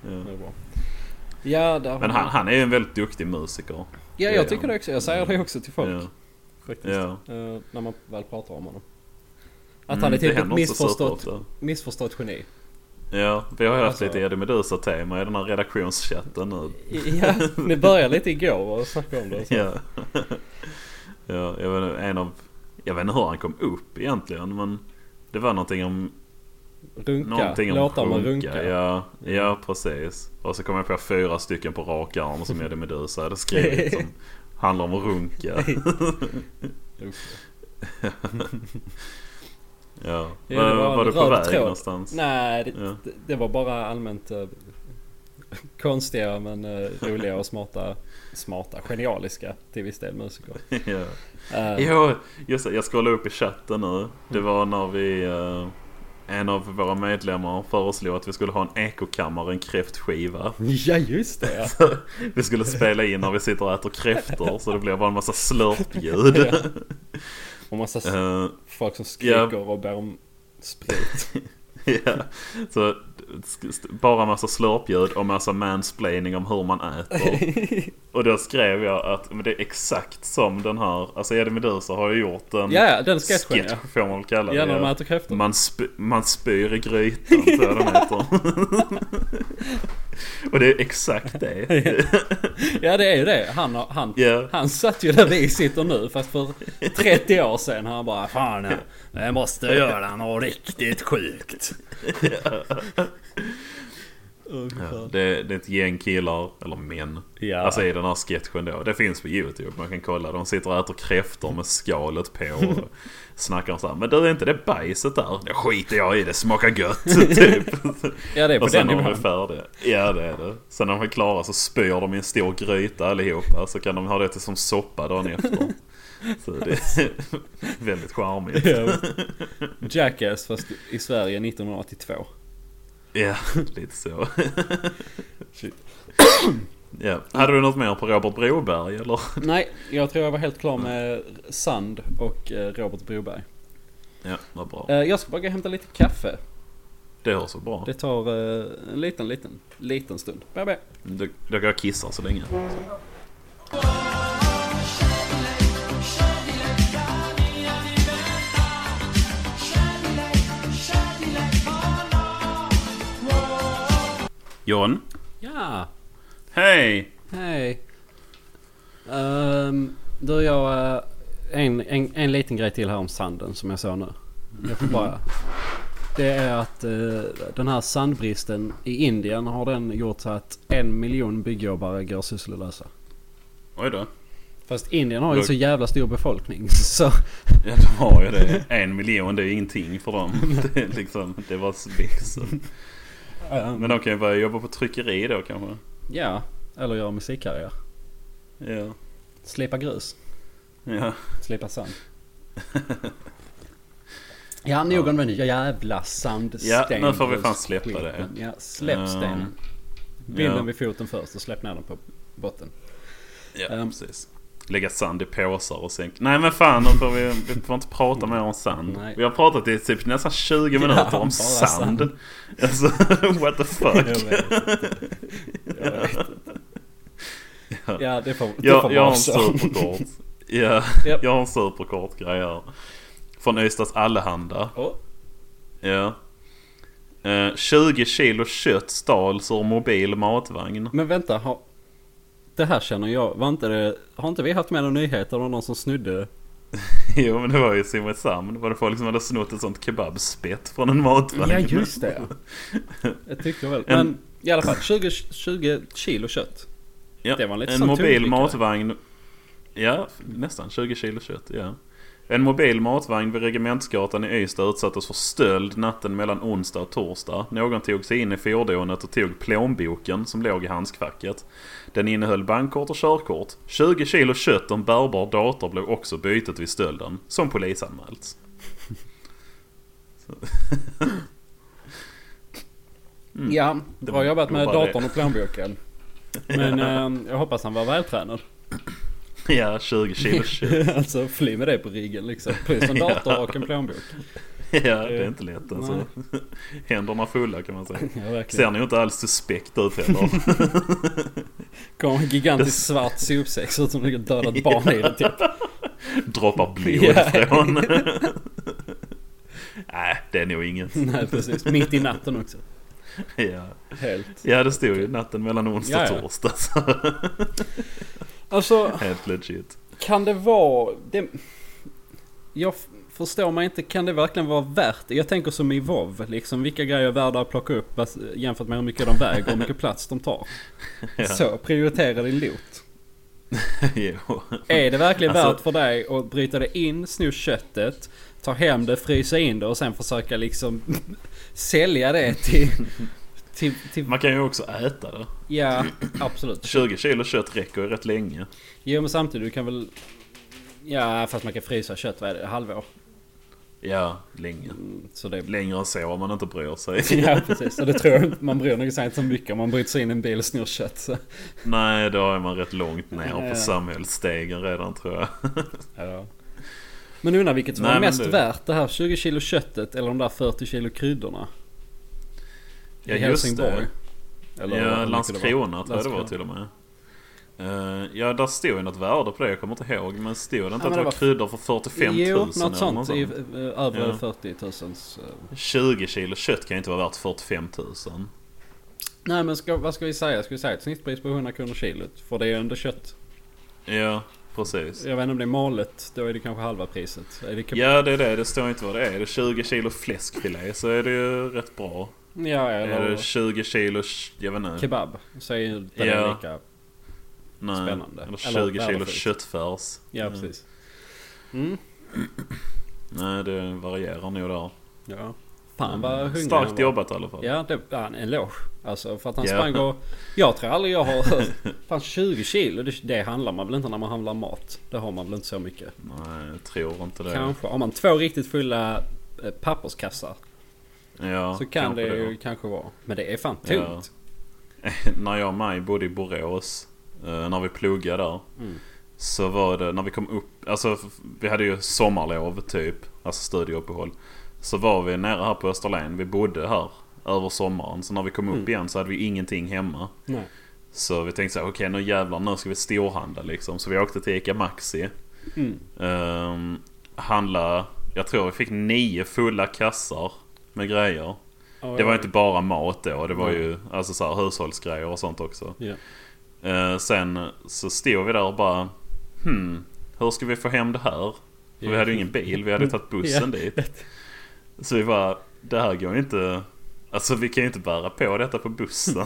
Ja. Ja, Men han, han är ju en väldigt duktig musiker. Ja, jag tycker det också. Jag säger det också till folk. Faktiskt. Eh, när man väl pratar om honom. Att Mm, han är typ ett missförstått, missförstått geni. Ja, vi har ju haft Alltså- lite Eddie Meduza-tema i den här redaktionschatten nu. Ja, ni började lite igår och snackade om det. Ja. ja, jag vet inte, en av... Jag vet inte hur han kom upp egentligen men det var någonting om... Runka, Någonting om låtar med runka. runka. Ja, ja, precis. Och så kom jag på fyra stycken på rak arm som Eddie Meduza hade skrivit som handlar om att runka. Ja. det var, var var du på väg tråd. någonstans? Nej, det, Ja. det, var bara allmänt eh, konstiga men eh, roliga och smarta, smarta, genialiska till viss del musiker. ja. Eh, Jo, just det. Jag scrollade upp i chatten nu. Det var när vi... eh, en av våra medlemmar föreslog att vi skulle ha en ekokammare, en kräftskiva. ja, just det ja. Vi skulle spela in när vi sitter och äter kräftor så det blev bara en massa slurpljud. Ja. Och massa Eh, folk som skriker och ber om sprit. ja. Så bara massa slurpljud och massa mansplaining om hur man äter. Och då skrev jag att men det är exakt som den här, alltså Eddie Meduza har ju gjort en Ja, ja, den sketchen ja. sketch får man väl kalla det. Ja, när ja. äter kräftor. Man, sp- man spyr i grytan tror jag den heter. och det är exakt det. Ja, det är ju det. Han, han, Ja. han satt ju där vi sitter nu fast för 30 år sedan. Han bara Fan, jag, måste göra något riktigt sjukt. Ja, det, det är ett gäng killar, eller män. Ja. Alltså i den här sketchen då. Det finns på YouTube, man kan kolla. De sitter och äter kräftor med skalet på och snackar om så här. Men du är inte det bajset där? Det skiter jag i, det smakar gött. typ. Ja, det är på Och den de nivån. färdiga. Ja det är det. Sen när de är klara så spyr de i en stor gryta allihopa. Så kan de ha det till som soppa dagen efter. Så det är väldigt charmigt. Ja. Jackass fast i Sverige 1982. Ja, lite så. ja. Hade du något mer på Robert Broberg eller? Nej, jag tror jag var helt klar med Sand och eh, Robert Broberg. Ja, vad bra. Eh, Jag ska bara gå och hämta lite kaffe. Det hörs så bra. Det tar eh, en liten, liten, liten stund. Bye, bye. Då, då går jag och kissar så länge. John? Ja, Hej! hej. Um, du, jag... eh, en, en, en liten grej till här om sanden som jag såg nu. Jag får bara... Det är att eh, den här sandbristen i Indien har den gjort så att en miljon byggjobbare går sysslolösa. Oj då. Fast Indien har ju så jävla stor befolkning så... Ja, de har ju det. En miljon, det är ingenting för dem. Det är liksom, det var växer. Men de kan ju börja jobba på tryckeri då kanske. Ja, eller göra musikkarriär. Ja. Slipa grus. Ja. Slipa sand. Ja, nog om den jävla sandsten. Ja, nu får vi fan släppa det. Ja, släpp Um, stenen. Bind ja. den vid foten först och släpp ner den på botten. Ja, Ehm. precis. Lägga sand i påsar och sen... Nej men fan, får vi, vi får inte prata mer om sand. Nej. Vi har pratat i typ nästan 20 minuter Ja, om sand. sand. Alltså, what the fuck. Jag vet inte. Jag vet inte. Ja, det får, det Jag, får jag har vara en superkort. Ja, Japp. jag har en superkort grej här. Från Ystads Allehanda. Åh, Ja. Eh, 20 kilo kött stals ur mobil matvagn. Men vänta, har... Det här känner jag. Var inte det... Har inte vi haft med några nyheter om någon som snodde? Jo men det var ju i Simrishamn. Var det folk som hade snott ett sånt kebabspett från en matvagn. Ja, just det. Jag tyckte väl. En- Men i alla fall 20, 20 kilo kött. Ja, Det var lite en mobil matvagn. Ja, nästan 20 kilo kött. Ja. En mobil matvagn vid Regementsgatan i Ystad utsattes för stöld natten mellan onsdag och torsdag. Någon tog sig in i fordonet och tog plånboken som låg i handskfacket. Den innehöll bankkort och körkort. 20 kilo kött och en bärbar dator blev också bytet vid stölden, som polisanmälts. Mm. Ja, bra jobbat med datorn och plånboken. Men eh, jag hoppas han var vältränad. Ja, 20 kilo kött. alltså fly med det på riggen liksom. Plus en dator och en plånbok. Ja, det är inte lätt alltså. Händerna fulla kan man säga. Ja. Ser ni ju inte alls suspekt ut heller. Kom en gigantisk svart sopsäck. Ser ut som det dödat barn i den typ. Droppar blod Ja. från... Nej, det är nog inget. Nej precis. Mitt i natten också. Ja. Helt. ja, det stod ju natten mellan onsdag och torsdag. Så. Alltså, Helt legit. kan det vara... Det... Jag förstår mig inte, kan det verkligen vara värt det? Jag tänker som i WoW liksom, vilka grejer är värda att plocka upp jämfört med hur mycket de väger och hur mycket plats de tar. Ja. Så, prioritera din loot. Är det verkligen Alltså- värt för dig att bryta det in, sno köttet, ta hem det, frysa in det och sen försöka liksom sälja det till... till, till Man kan ju också äta det. ja, absolut. 20 kilo kött räcker ju rätt länge. Jo men samtidigt, du kan väl... Ja, fast man kan frysa kött, vad är det? Halvår? Ja, länge. Mm, Så det... Längre än så om man inte bryr sig. Ja precis, och det tror jag man bryr nog sig inte så mycket om man bryter sig in i en bil och snor kött. Så. Nej, då är man rätt långt ner Ja. på samhällsstegen redan tror jag. Ja. Men undrar vilket som Nej, var mest du- värt, det här 20 kilo köttet eller de där 40 kilo kryddorna? Ja, I Helsingborg. det. Eller ja. Landskrona tror jag det var till och med. Eh, ja, där stod ju något värde på det. Jag kommer inte ihåg. Men stod det inte men att det var var- kryddor för 45 000? Jo, något sånt. I, eh, över Ja. 40 000. eh. 20 kilo kött kan ju inte vara värt 45 000. Nej men ska, vad ska vi säga? Ska vi säga ett snittpris på 100 kronor kilot? För det är ändå kött. Ja, precis. Jag vet inte om det är malet. Då är det kanske halva priset. Är det? Ja, det är det. Det står inte vad det är. Är det 20 kilo fläskfilé så är det ju rätt bra. Ja, Är eller det 20 kilo, jag vet inte. kebab. Så är ju Ja. lika... Nej. spännande. Eller Eller 20 kilo värdefullt. köttfärs. Ja, precis. Mm. Nej, det varierar nog där. Ja. Fan vad hungrig han Starkt var. jobbat i alla fall. Ja, det ja, en eloge. Alltså för att han Ja. sprang och... Jag tror aldrig jag har... Fan 20 kilo, det, det handlar man väl inte när man handlar mat. Det har man väl inte så mycket. Nej, jag tror inte det. Kanske. Har man två riktigt fulla eh, papperskassar Ja, så kan kanske det ju kanske vara. Men det är fan Ja. tungt. när jag och Maj bodde i Borås, när vi pluggade där. Mm. Så var det när vi kom upp, alltså vi hade ju sommarlov typ, alltså studieuppehåll. Så var vi nere här på Österlen, vi bodde här över sommaren. Så när vi kom upp Mm. igen så hade vi ingenting hemma. Nej. Så vi tänkte så här, okej nu jävlar nu ska vi storhandla liksom. Så vi åkte till Ica Maxi. Mm. Um, handla, jag tror vi fick nio fulla kassar med grejer. Ja, Det var ja. inte bara mat då, det var Nej. ju alltså så här, hushållsgrejer och sånt också. Eh, sen så stod vi där och bara Hmm, hur ska vi få hem det här? För vi hade ju ingen bil, vi hade tagit bussen dit. Så vi bara, det här går ju inte... Alltså vi kan ju inte bära på detta på bussen.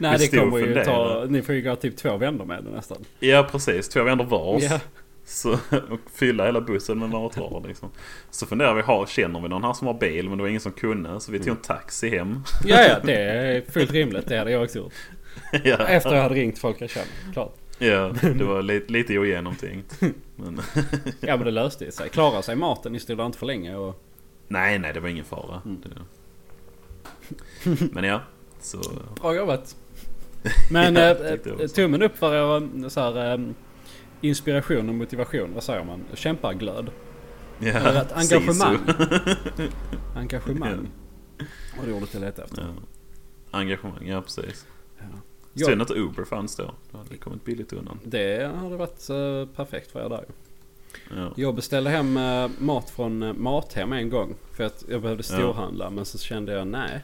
Nej det kommer ju ta... Ni får ju gå typ två vändor med det nästan. ja precis, två vändor vars. Ja. Så, och fylla hela bussen med matvaror liksom. Så funderade vi, har, känner vi någon här som har bil? Men det var ingen som kunde. Så vi tog en taxi hem. ja, ja, det är fullt rimligt. Det hade jag också gjort. ja. Efter jag hade ringt folk jag känner. Klart. ja, det var lite, lite ogenomtänkt. Men, Ja men det löste sig. Klarade sig maten. Ni stod där inte för länge och... nej, nej, det var ingen fara. Mm. Men ja, så... Bra jobbat. Men Ja, eh, tummen upp för er så här, eh, inspiration och motivation. Vad säger man? Kämpaglöd. Ja, Eller ett engagemang. Engagemang. Var det ordet jag letade efter. Ja. Engagemang, ja precis. Ja. Synd att Uber fanns då. Då hade det kommit billigt undan. Det hade varit eh, perfekt för er där. Ja. Jag beställde hem eh, mat från eh, Mathem en gång. För att jag behövde Ja. storhandla. Men så kände jag nej.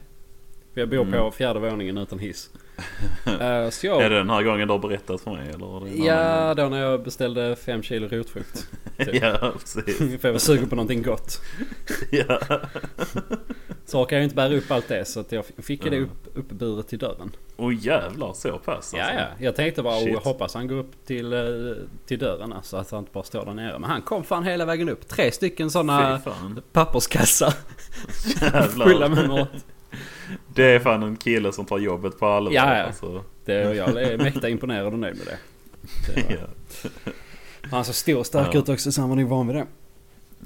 För jag bor på Mm. fjärde våningen utan hiss. Eh, så jag... Är det den här gången du har berättat för mig? Eller Ja, då när jag beställde fem kilo rotfrukt. typ. ja, precis. För jag var sugen på någonting gott. ja. Så orkar jag inte bära upp allt det så att jag fick ju det Ja. upp, uppburet till dörren. Och jävlar så pass alltså. Ja, ja. Jag tänkte bara, oh, jag hoppas han går upp till, eh, till dörren alltså, att han inte bara står där nere. Men han kom fan hela vägen upp. Tre stycken sådana papperskassar fulla med mat. Det är fan en kille som tar jobbet på allvar. Ja, ja. Alltså. Det, jag är mäkta imponerad och nöjd med det. det var, Ja. Han ser stor och stark Ja. ut också så han var nog van vid det.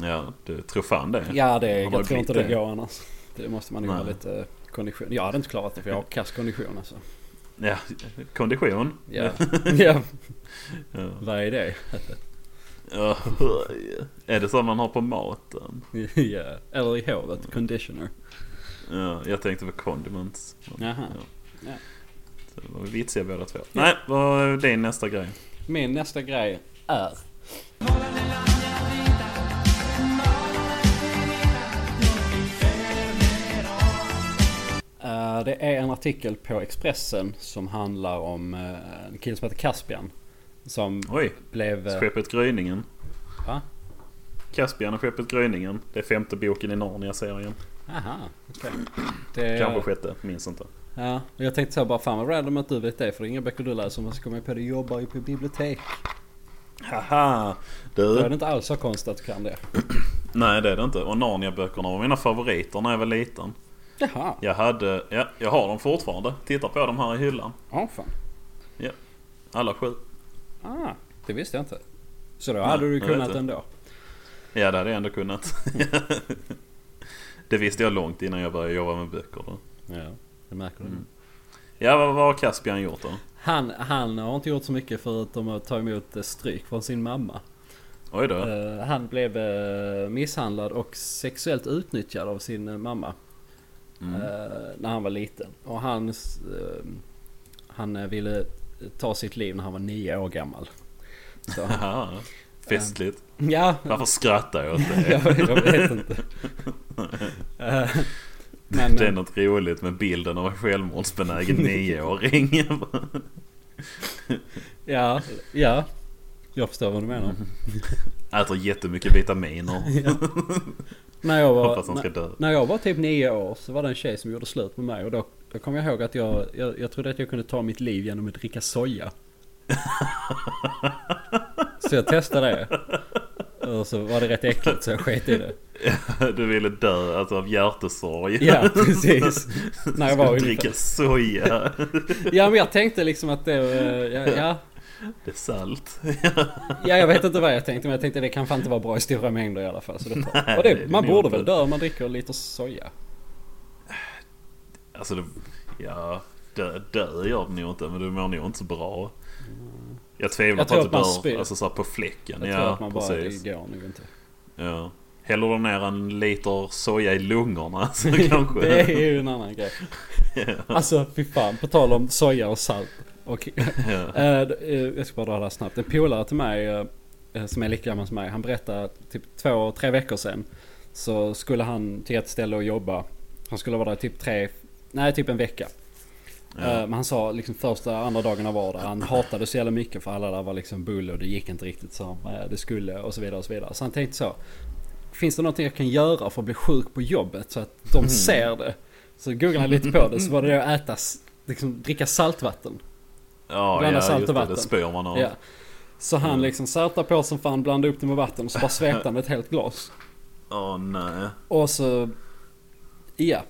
ja, du tror fan det. Ja, det, jag tror inte det går annars. Det måste man nog ha lite eh, kondition. Jag hade inte klarat det för jag har kass kondition alltså. Ja, kondition. Ja, ja. Ja. vad är det? Ja. Är det så man har på maten? ja. Eller i håret, conditioner. Ja, jag tänkte på condiments. Men, Jaha. Ja. Ja. Så det var vitsiga båda två. Nej, vad är din nästa grej? Min nästa grej är Eh, det är en artikel på Expressen som handlar om eh, en kille som heter Caspian. Som Oj, blev... skeppet Gryningen. Va? Caspian och skeppet Gryningen. Det är femte boken i Narnia-serien. Aha, okej. Det- Kanske sjätte, minns inte. Ja, och jag tänkte så bara fan vad random att du vet det för det är inga böcker du läser men så kommer jag på du jobbar ju på bibliotek. Haha! Då är Du, det inte alls så konstigt att du kan det. nej det är det inte. Och Narnia-böckerna var mina favoriter när jag var liten. Jaha, Jag hade, ja, jag har dem fortfarande. Titta på dem här i hyllan. ja fan. Alla sju. Ah, det visste jag inte. Så då Nej, hade du kunnat ändå. Ja, det hade jag ändå kunnat. det visste jag långt innan jag började jobba med böcker. Då. Ja, det märker du. Mm. Ja, vad, vad har Caspian gjort då? Han, han har inte gjort så mycket förutom att ta emot eh, stryk från sin mamma. Oj då. Eh, han blev eh, misshandlad och sexuellt utnyttjad av sin mamma. Mm. när han var liten. Och han, han ville ta sitt liv när han var nio år gammal. Så, Festligt. Ja, Varför skrattar jag åt det? jag, jag vet inte. Eh, Men, Det är något roligt med bilden av en självmordsbenägen nioåring. ja, ja. Jag förstår vad du menar. Äter jättemycket vitaminer. Ja. När, jag var, när jag var typ nio år så var det en tjej som gjorde slut med mig och då, då kom jag ihåg att jag, jag, jag trodde att jag kunde ta mitt liv genom att dricka soja. så jag testade det. Och så var det rätt äckligt så jag sket i det. Du ville dö alltså, av hjärtesorg. Ja, precis. När jag var Dricka soja. Ja, men jag tänkte liksom att det... eh, Ja, ja, Det är salt. ja, jag vet inte vad jag tänkte men jag tänkte det kan fan inte vara bra i stora mängder i alla fall. Så det, Nej, och det det, man borde väl dö om man dricker lite soja. Alltså, det, ja. Dö, dö gör det nog inte, men du mår nog inte så bra. Jag tvivlar Jag på att att man spyr. alltså, så på fläcken. Jag ja, tror att man bara... precis. Det går nog inte. Ja. Häller du ner en liter soja i lungorna så kanske... det är ju en annan grej. Alltså fy fan, på tal om soja och salt. Och, ja. eh, eh, jag ska bara dra det här snabbt. En polare till mig eh, som är lika gammal som mig. Han berättade typ två, tre veckor sedan. Så skulle han till ett ställe och jobba. Han skulle vara där typ tre, nej typ en vecka. Ja. Eh, Men han sa liksom första, andra dagarna var där. Han hatade så jävla mycket för alla där var liksom bull och det gick inte riktigt som eh, det skulle och så vidare och så vidare. Så han tänkte så. Finns det någonting jag kan göra för att bli sjuk på jobbet så att de ser det? Så googlade han lite på det så var det att äta, liksom dricka saltvatten. Ja, Blanda ja salt och vatten. Det spyr man av. Ja. Så han Mm. liksom särtade på som fan, blandade upp det med vatten och så bara svepte han ett helt glas. Åh nej. Och så... Ja.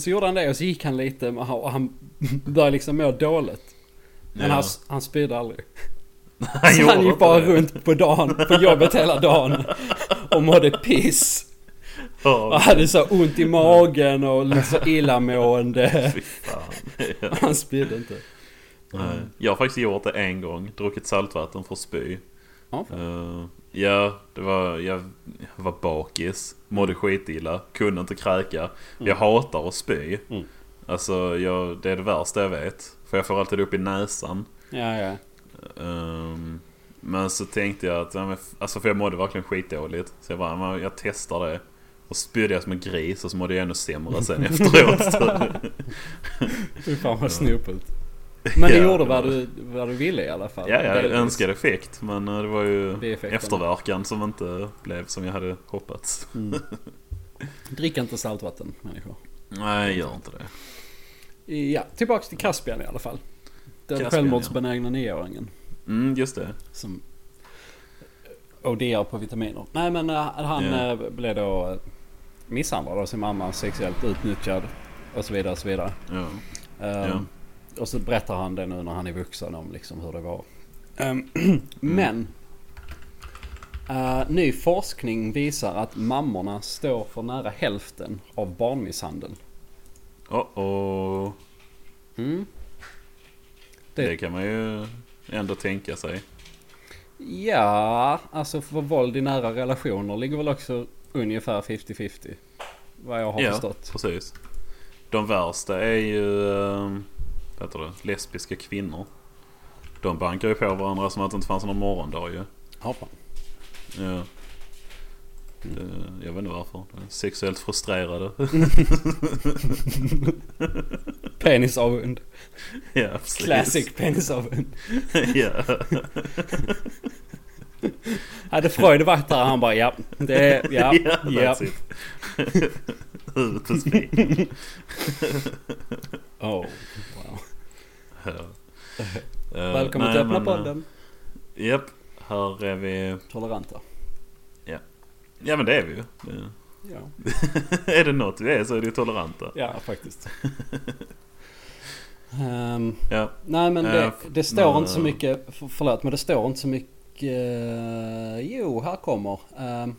Så gjorde han det och så gick han lite och han- började liksom må dåligt. Men Ja. han, han spydde aldrig. Han Så han gick bara det. runt på dagen, på jobbet hela dagen. Och mådde piss. Ja, Och hade så ont i magen och så illamående. Han spydde inte. Nej. Jag har faktiskt gjort det en gång. Druckit saltvatten för att spy. Ja. Ja, det var, jag var bakis. Mådde skitilla. Kunde inte kräka. Jag hatar att spy. Mm. Alltså, jag, det är det värsta jag vet. För jag får alltid upp i näsan. Ja, ja. Ehm, men så tänkte jag att, alltså för jag mådde verkligen skitdåligt. Så jag bara, jag testar det. Och spydde jag som en gris och så mådde jag ännu sämre sen efteråt. Fy fan vad snopet. Men det Ja, gjorde vad du, vad du ville i alla fall. ja, jag Delvis. önskade effekt. Men eh, det var ju efterverkan som inte blev som jag hade hoppats. Mm. Drick inte saltvatten människor. Nej, gör inte det. Ja, tillbaks till Caspian i alla fall. Den Caspian, självmordsbenägna nioåringen. Mm, just det. Som ODR på vitaminer. Nej men äh, han Ja. äh, blev då misshandlad av sin mamma, sexuellt utnyttjad och så vidare. Och, så vidare. Ja. Ehm, Ja. Och så berättar han det nu när han är vuxen om liksom hur det var. Ehm, Mm. Men äh, ny forskning visar att mammorna står för nära hälften av barnmisshandel. Oh, oh. Mm. Det... Det- kan man ju ändå tänka sig. Ja, alltså för våld i nära relationer ligger väl också ungefär 50-50. Vad jag har ja, förstått. precis. De värsta är ju vad heter det? lesbiska kvinnor. De bankar ju på varandra som att det inte fanns någon morgondag ju. Ja, fan. Ja. Det, jag vet inte varför. Sexuellt frustrerade. Penisavund. Ja, precis. Classic penisavund. ja. Hade Freud varit där han bara ja. Det är, ja, ja, ja. Huvudet på spiken. Oh, wow. Ja. Eh, Välkommen till Öppna eh, podden. Japp, här är vi. Toleranta. Ja men det är vi ju. Det- Ja, är det något vi är så är det ju toleranta. ja faktiskt. Ehm, Ja. nej men det, Eh, det står men, inte så mycket, för, förlåt men det står inte så mycket. Eh, jo, här kommer. Um,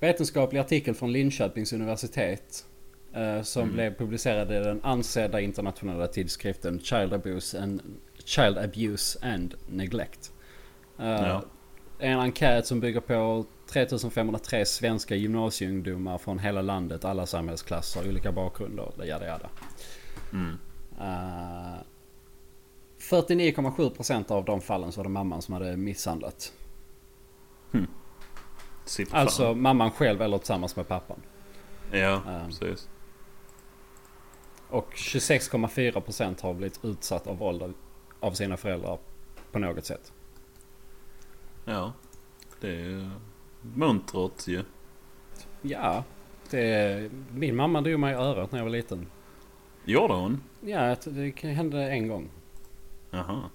vetenskaplig artikel från Linköpings universitet. eh, som Mm. blev publicerad i den ansedda internationella tidskriften Child Abuse and, Child Abuse and Neglect. Eh, Ja. En enkät som bygger på 3503 svenska gymnasieungdomar från hela landet, alla samhällsklasser, olika bakgrunder, jada jada. Mm. Uh, 49,7% av de fallen så var det mamman som hade misshandlat. Fan. Alltså mamman själv eller tillsammans med pappan. Ja, ehm. precis. Och 26,4% har blivit utsatt av våld av, sina föräldrar på något sätt. Ja. Det är muntert ju. Ja, det, min mamma drog mig i örat när jag var liten. Gjorde hon? Ja, det hände en gång. Jaha.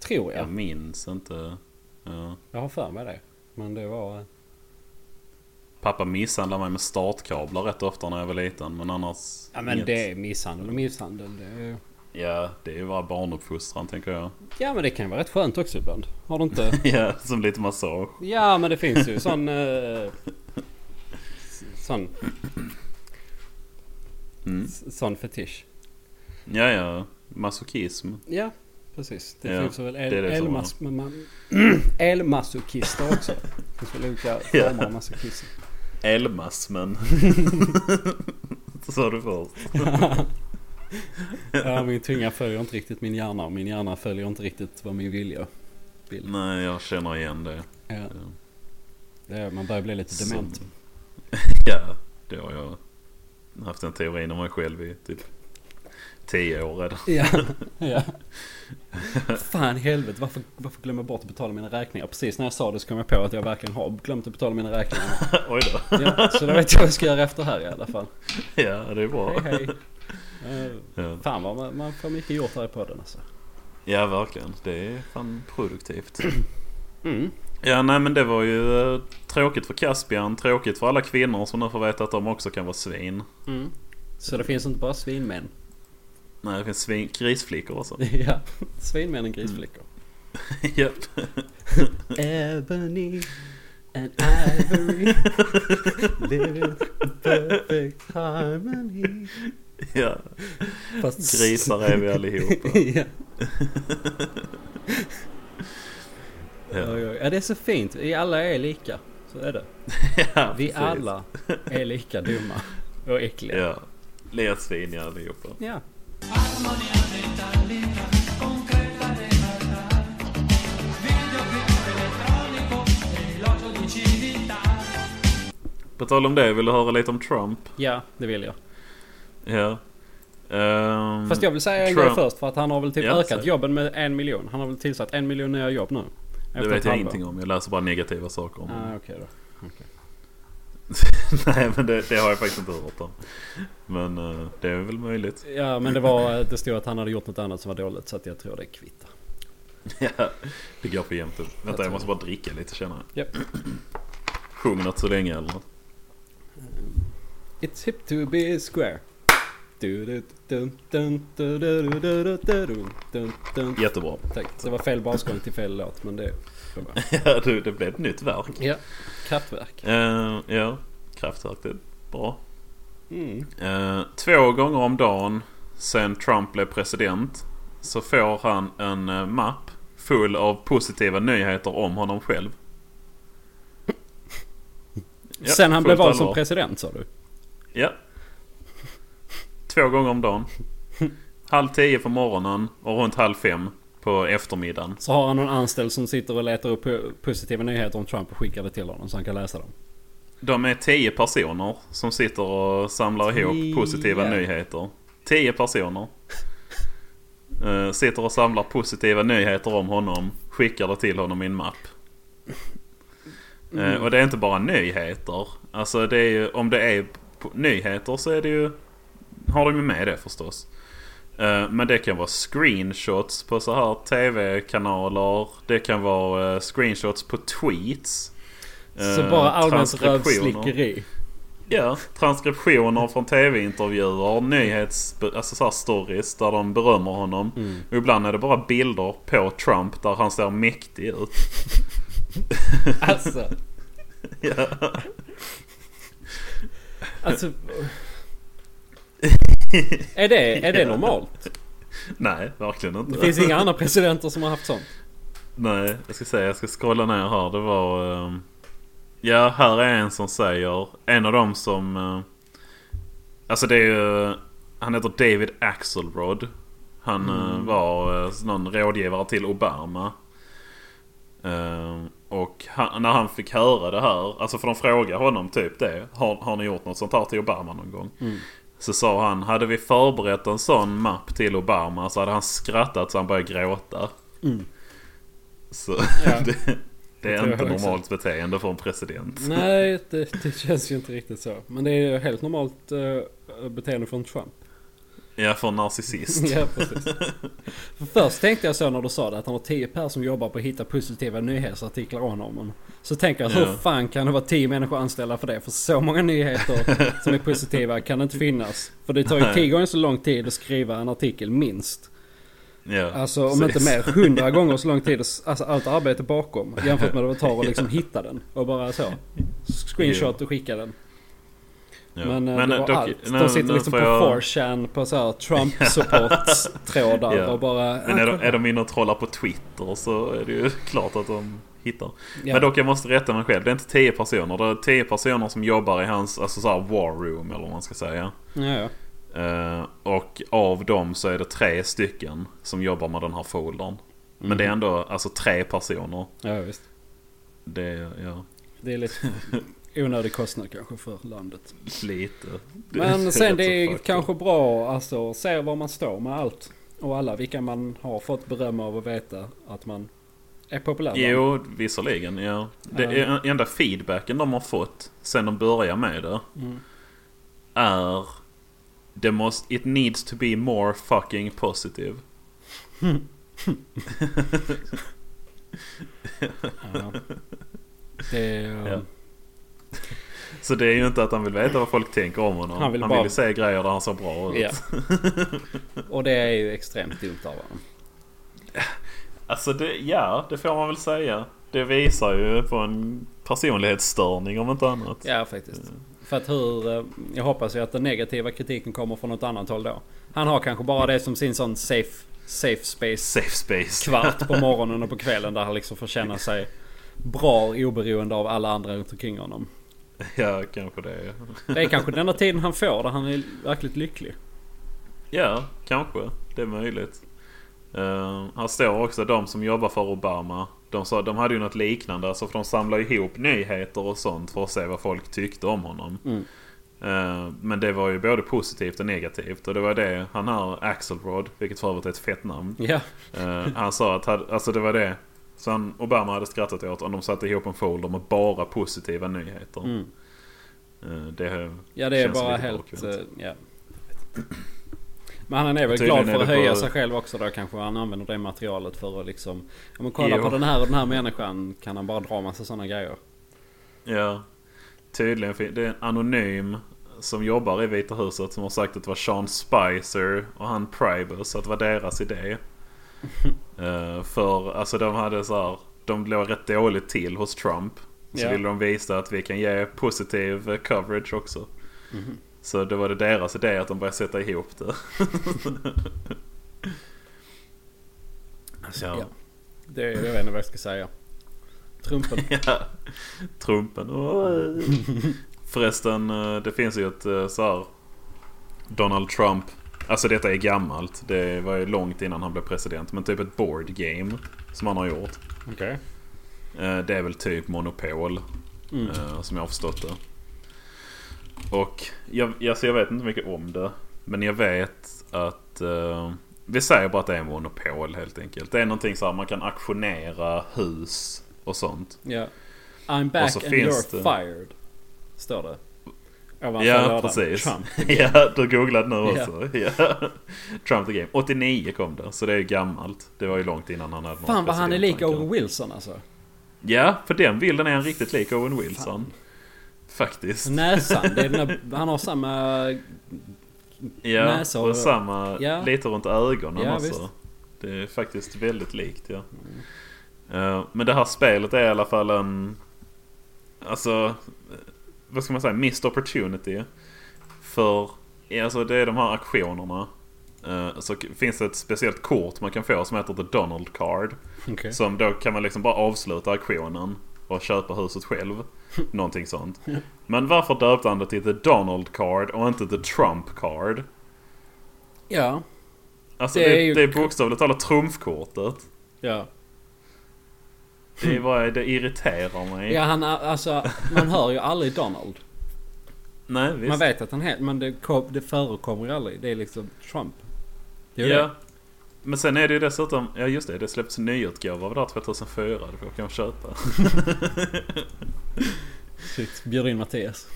Tror jag. Jag minns inte. Ja. Jag har för mig det. Men det var... eh, Pappa misshandlade mig med startkablar rätt ofta när jag var liten. Men annars... Ja men inget. det är misshandel och misshandel. Det är... Ja, det är ju bara barnuppfostran tänker jag. Ja men det kan ju vara rätt skönt också ibland. Har du inte? ja, som lite massage. Ja men det finns ju sån... Eh, sån, Mm. sån fetisch. Ja, ja. Masochism. Ja precis. Det Ja, finns väl det det el, man, elmasochister också. Det finns väl olika Ja. former av masochism. Elmasmen. Sa du först. Ja min tunga följer inte riktigt min hjärna och min hjärna följer inte riktigt vad min vilja vill. Nej, jag känner igen det. Ja, det är, man börjar bli lite Som- dement. Ja, det har jag haft en teorin om mig själv i typ 10 år redan. Ja, ja. Fan helvete, varför, varför glömmer jag bort att betala mina räkningar? Precis när jag sa det så kom jag på att jag verkligen har glömt att betala mina räkningar. Oj då. Ja, så då vet jag vad jag ska göra efter här i alla fall. Ja, det är bra. Hej hej. Eh, Ja. Fan vad man, man får mycket gjort här i podden alltså. ja, verkligen. Det är fan produktivt. Mm. Ja, nej men det var ju eh, tråkigt för Caspian. Tråkigt för alla kvinnor som nu får veta att de också kan vara svin. Mm. Så det finns inte bara svinmän. Nej, det finns svin, grisflickor också. ja, svinmän och grisflickor. Japp. Ebony and ivory live in perfect harmony. ja, Fast grisar är vi allihopa. ja. Ja. Ja, det är så fint. Vi alla är lika. Så är det. Ja, Vi precis. alla är lika dumma och äckliga. Ja, ledsvin allihopa. Ja. På tal om det, vill du höra lite om Trump? ja, det vill jag. Ja. Ehm, Fast jag vill säga en Trump- grej först för att han har väl typ Ja, ökat säg. jobben med en miljon. Han har väl tillsatt en miljon nya jobb nu. Det vet jag ingenting om. Jag läser bara negativa saker om honom. Ah, okej då. Okej. Nej men det, det, har jag faktiskt inte hört om. Men det är väl möjligt. Ja men det var det stod att han hade gjort något annat som var dåligt så att jag tror det kvittar. ja, det går för jämnt upp. Vänta jag, jag måste bara dricka lite känner jag. Yep. Sjung något så länge eller något. It's hip to be square. Jättebra. Tack. Det var fel basgång till fel låt men det... ja du, det blev ett nytt verk. Ja. Kraftverk. Eh, ja, Kraftwerk det är bra. Mm. Eh, två gånger om dagen sen Trump blev president så får han en eh, mapp full av positiva nyheter om honom själv. Ja, Sen han blev vald som president sa du? Ja. Två gånger om dagen. Halv tio på morgonen och runt halv fem på eftermiddagen. Så har han någon anställd som sitter och letar upp po- positiva nyheter om Trump och skickar det till honom så han kan läsa dem. De är tio personer som sitter och samlar ihop Tio. positiva nyheter. Tio personer. Eh, sitter och samlar positiva nyheter om honom. Skickar det till honom i en mapp. Eh, och det är inte bara nyheter. Alltså det är ju, om det är nyheter så är det ju... Har de ju med det förstås. Eh, men det kan vara screenshots på så här tv-kanaler. Det kan vara eh, screenshots på tweets. Så Eh, bara allmänt rövslickeri. Ja, transkriptioner från tv-intervjuer, nyhets... Alltså så stories där de berömmer honom. Mm. Och ibland är det bara bilder på Trump där han ser mäktig ut. Alltså. Ja. Alltså. Är det, är det normalt? Nej, verkligen inte. Det finns inga andra presidenter som har haft sånt. Nej, jag ska säga, jag ska scrolla ner här. Det var... ehm, ja, här är en som säger... En av dem som... eh, alltså det är ju... Han heter David Axelrod. Han eh, var eh, någon rådgivare till Obama. Ehm, och han, när han fick höra det här, alltså för de frågade honom typ det. Har, har ni gjort något sånt här till Obama någon gång? Så sa han, hade vi förberett en sån mapp till Obama så hade han skrattat så han började gråta. Så Ja. det, det Det är tror inte jag också. normalt beteende för en president. Nej, det, det känns ju inte riktigt så. Men det är ju helt normalt uh, beteende från Trump. Ja, för en narcissist. ja, precis. För först tänkte jag så när du sa det att han har 10 personer som jobbar på att hitta positiva nyhetsartiklar om honom. Så tänker jag, Ja. hur fan kan det vara 10 människor anställda för det? För så många nyheter som är positiva kan det inte finnas. För det tar ju. 10 gånger så lång tid att skriva en artikel, minst. Ja, Alltså om precis. inte mer, 100 gånger så lång tid. Alltså allt arbete bakom. Jämfört med vad det tar att liksom hitta den. Och bara så. Screenshot och skicka den. Ja. Men, men det var dock- allt. De sitter nu liksom på jag- 4chan på så här Trump support-trådar Ja. och bara... Men är "Ah, de, är de inne och trollar på Twitter så är det ju klart att de hittar. Ja. Men dock jag måste rätta mig själv. Det är inte 10 personer. Det är 10 personer som jobbar i hans alltså så war room eller vad man ska säga. Ja. Eh, och av dem så är det tre stycken som jobbar med den här foldern. Men Mhm. det är ändå alltså tre personer. ja visst. Det är, ja, Det är lite onödig kostnad kanske för landet. lite. Men sen det är kanske bra alltså att se var man står med allt. Och alla vilka man har fått beröm av att veta att man är populär. Jo, visserligen. Ja. Det är enda feedbacken de har fått sen de började med det. Mm. Är... Det måste, it needs to be more fucking positive. Ja. Det är... Ja. Så det är ju inte att han vill veta vad folk tänker om honom. Han Han vill vill, bara- ju se grejer där han ser bra ut. Ja. Och det är ju extremt dumt av honom. Alltså det, ja, det får man väl säga. Det visar ju på en personlighetsstörning om inte annat. Ja faktiskt. För att hur... eh, Jag hoppas ju att den negativa kritiken kommer från något annat håll då. Han har kanske bara det som sin sån safe, safe space Safe space. kvart på morgonen och på kvällen där han liksom får känna sig bra oberoende av alla andra runt omkring honom. ja, kanske det. Det är kanske den enda tiden han får där han är verkligt lycklig. Ja, kanske. Det är möjligt. Uh, här står också de som jobbar för Obama. De, sa, de hade ju något liknande. Alltså för de samlade ihop nyheter och sånt för att se vad folk tyckte om honom. Mm. Eh, men det var ju både positivt och negativt. Och det var det han här Axelrod, vilket för övrigt är ett fett namn. Ja. Eh, han sa att alltså det var det som Obama hade skrattat åt om de satte ihop en folder med bara positiva nyheter. Mm. Eh, det, Ja det är bara helt... eh, ja. Men han är väl glad för att höja på- sig själv också då kanske. Han använder det materialet för att liksom... Ja men kolla Jo. på den här och den här människan. Kan han bara dra massa sådana grejer. Ja, tydligen. Det är en anonym som jobbar i Vita huset som har sagt att det var Sean Spicer och han Pribus. Att det var deras idé. Eh, för alltså de hade så här, De låg rätt dåligt till hos Trump. Så Ja. ville de visa att vi kan ge positiv eh, coverage också. Mhm. Så det var det deras idé att de började sätta ihop det. Alltså, Ja. Det, det vet jag inte vad jag ska säga. Trumpen. Ja, Trumpen. Förresten, eh, det finns ju ett så här Donald Trump. Alltså detta är gammalt. Det var ju långt innan han blev president. Men typ ett board game som han har gjort. Okej. Eh, Det är väl typ Monopol. Mm. eh, Som jag har förstått det. Och jag, alltså jag vet inte mycket om det. Men jag vet att eh, Vi säger bara att det är monopol helt enkelt. Det är någonting så här man kan auktionera hus och sånt. Ja. I'm back and you're det- fired. Står det. Ja, precis. Ja, du googlade nu Ja. också. Ja. Trump the Game. 89 kom det, så det är ju gammalt. Det var ju långt innan han hade Fan vad han är lik. Owen Wilson alltså. Ja, på den bilden är han riktigt lik Owen Wilson. Faktiskt. Näsan, det är den där, han har samma... Ja, näsa och- och samma Ja. lite runt ögonen Ja, också. visst. Mm. Det är faktiskt väldigt likt ja. Eh, men det här spelet är i alla fall en... Alltså... Vad ska man säga? Missed opportunity. För... Alltså det är de här aktionerna. Eh, så finns det ett speciellt kort man kan få som heter The Donald Card. Okej. Som då kan man liksom bara avsluta auktionen och köpa huset själv. Någonting sånt. Men varför döpte han det till The Donald Card och inte The Trump Card? Ja, Alltså Det det är är, ju- det är bokstavligt talat trumfkortet. ja. Det, är bara, det irriterar mig. Ja, han alltså man hör ju aldrig Donald. Nej visst. Man vet att han heter, men det, kom, det förekommer ju aldrig. Det är liksom Trump. Det är ja. det. Men sen är det ju dessutom, ja just det, det släpptes en nyutgåva av det där 2004. Det får jag kanske köpa. Shit, bjud in Mattias.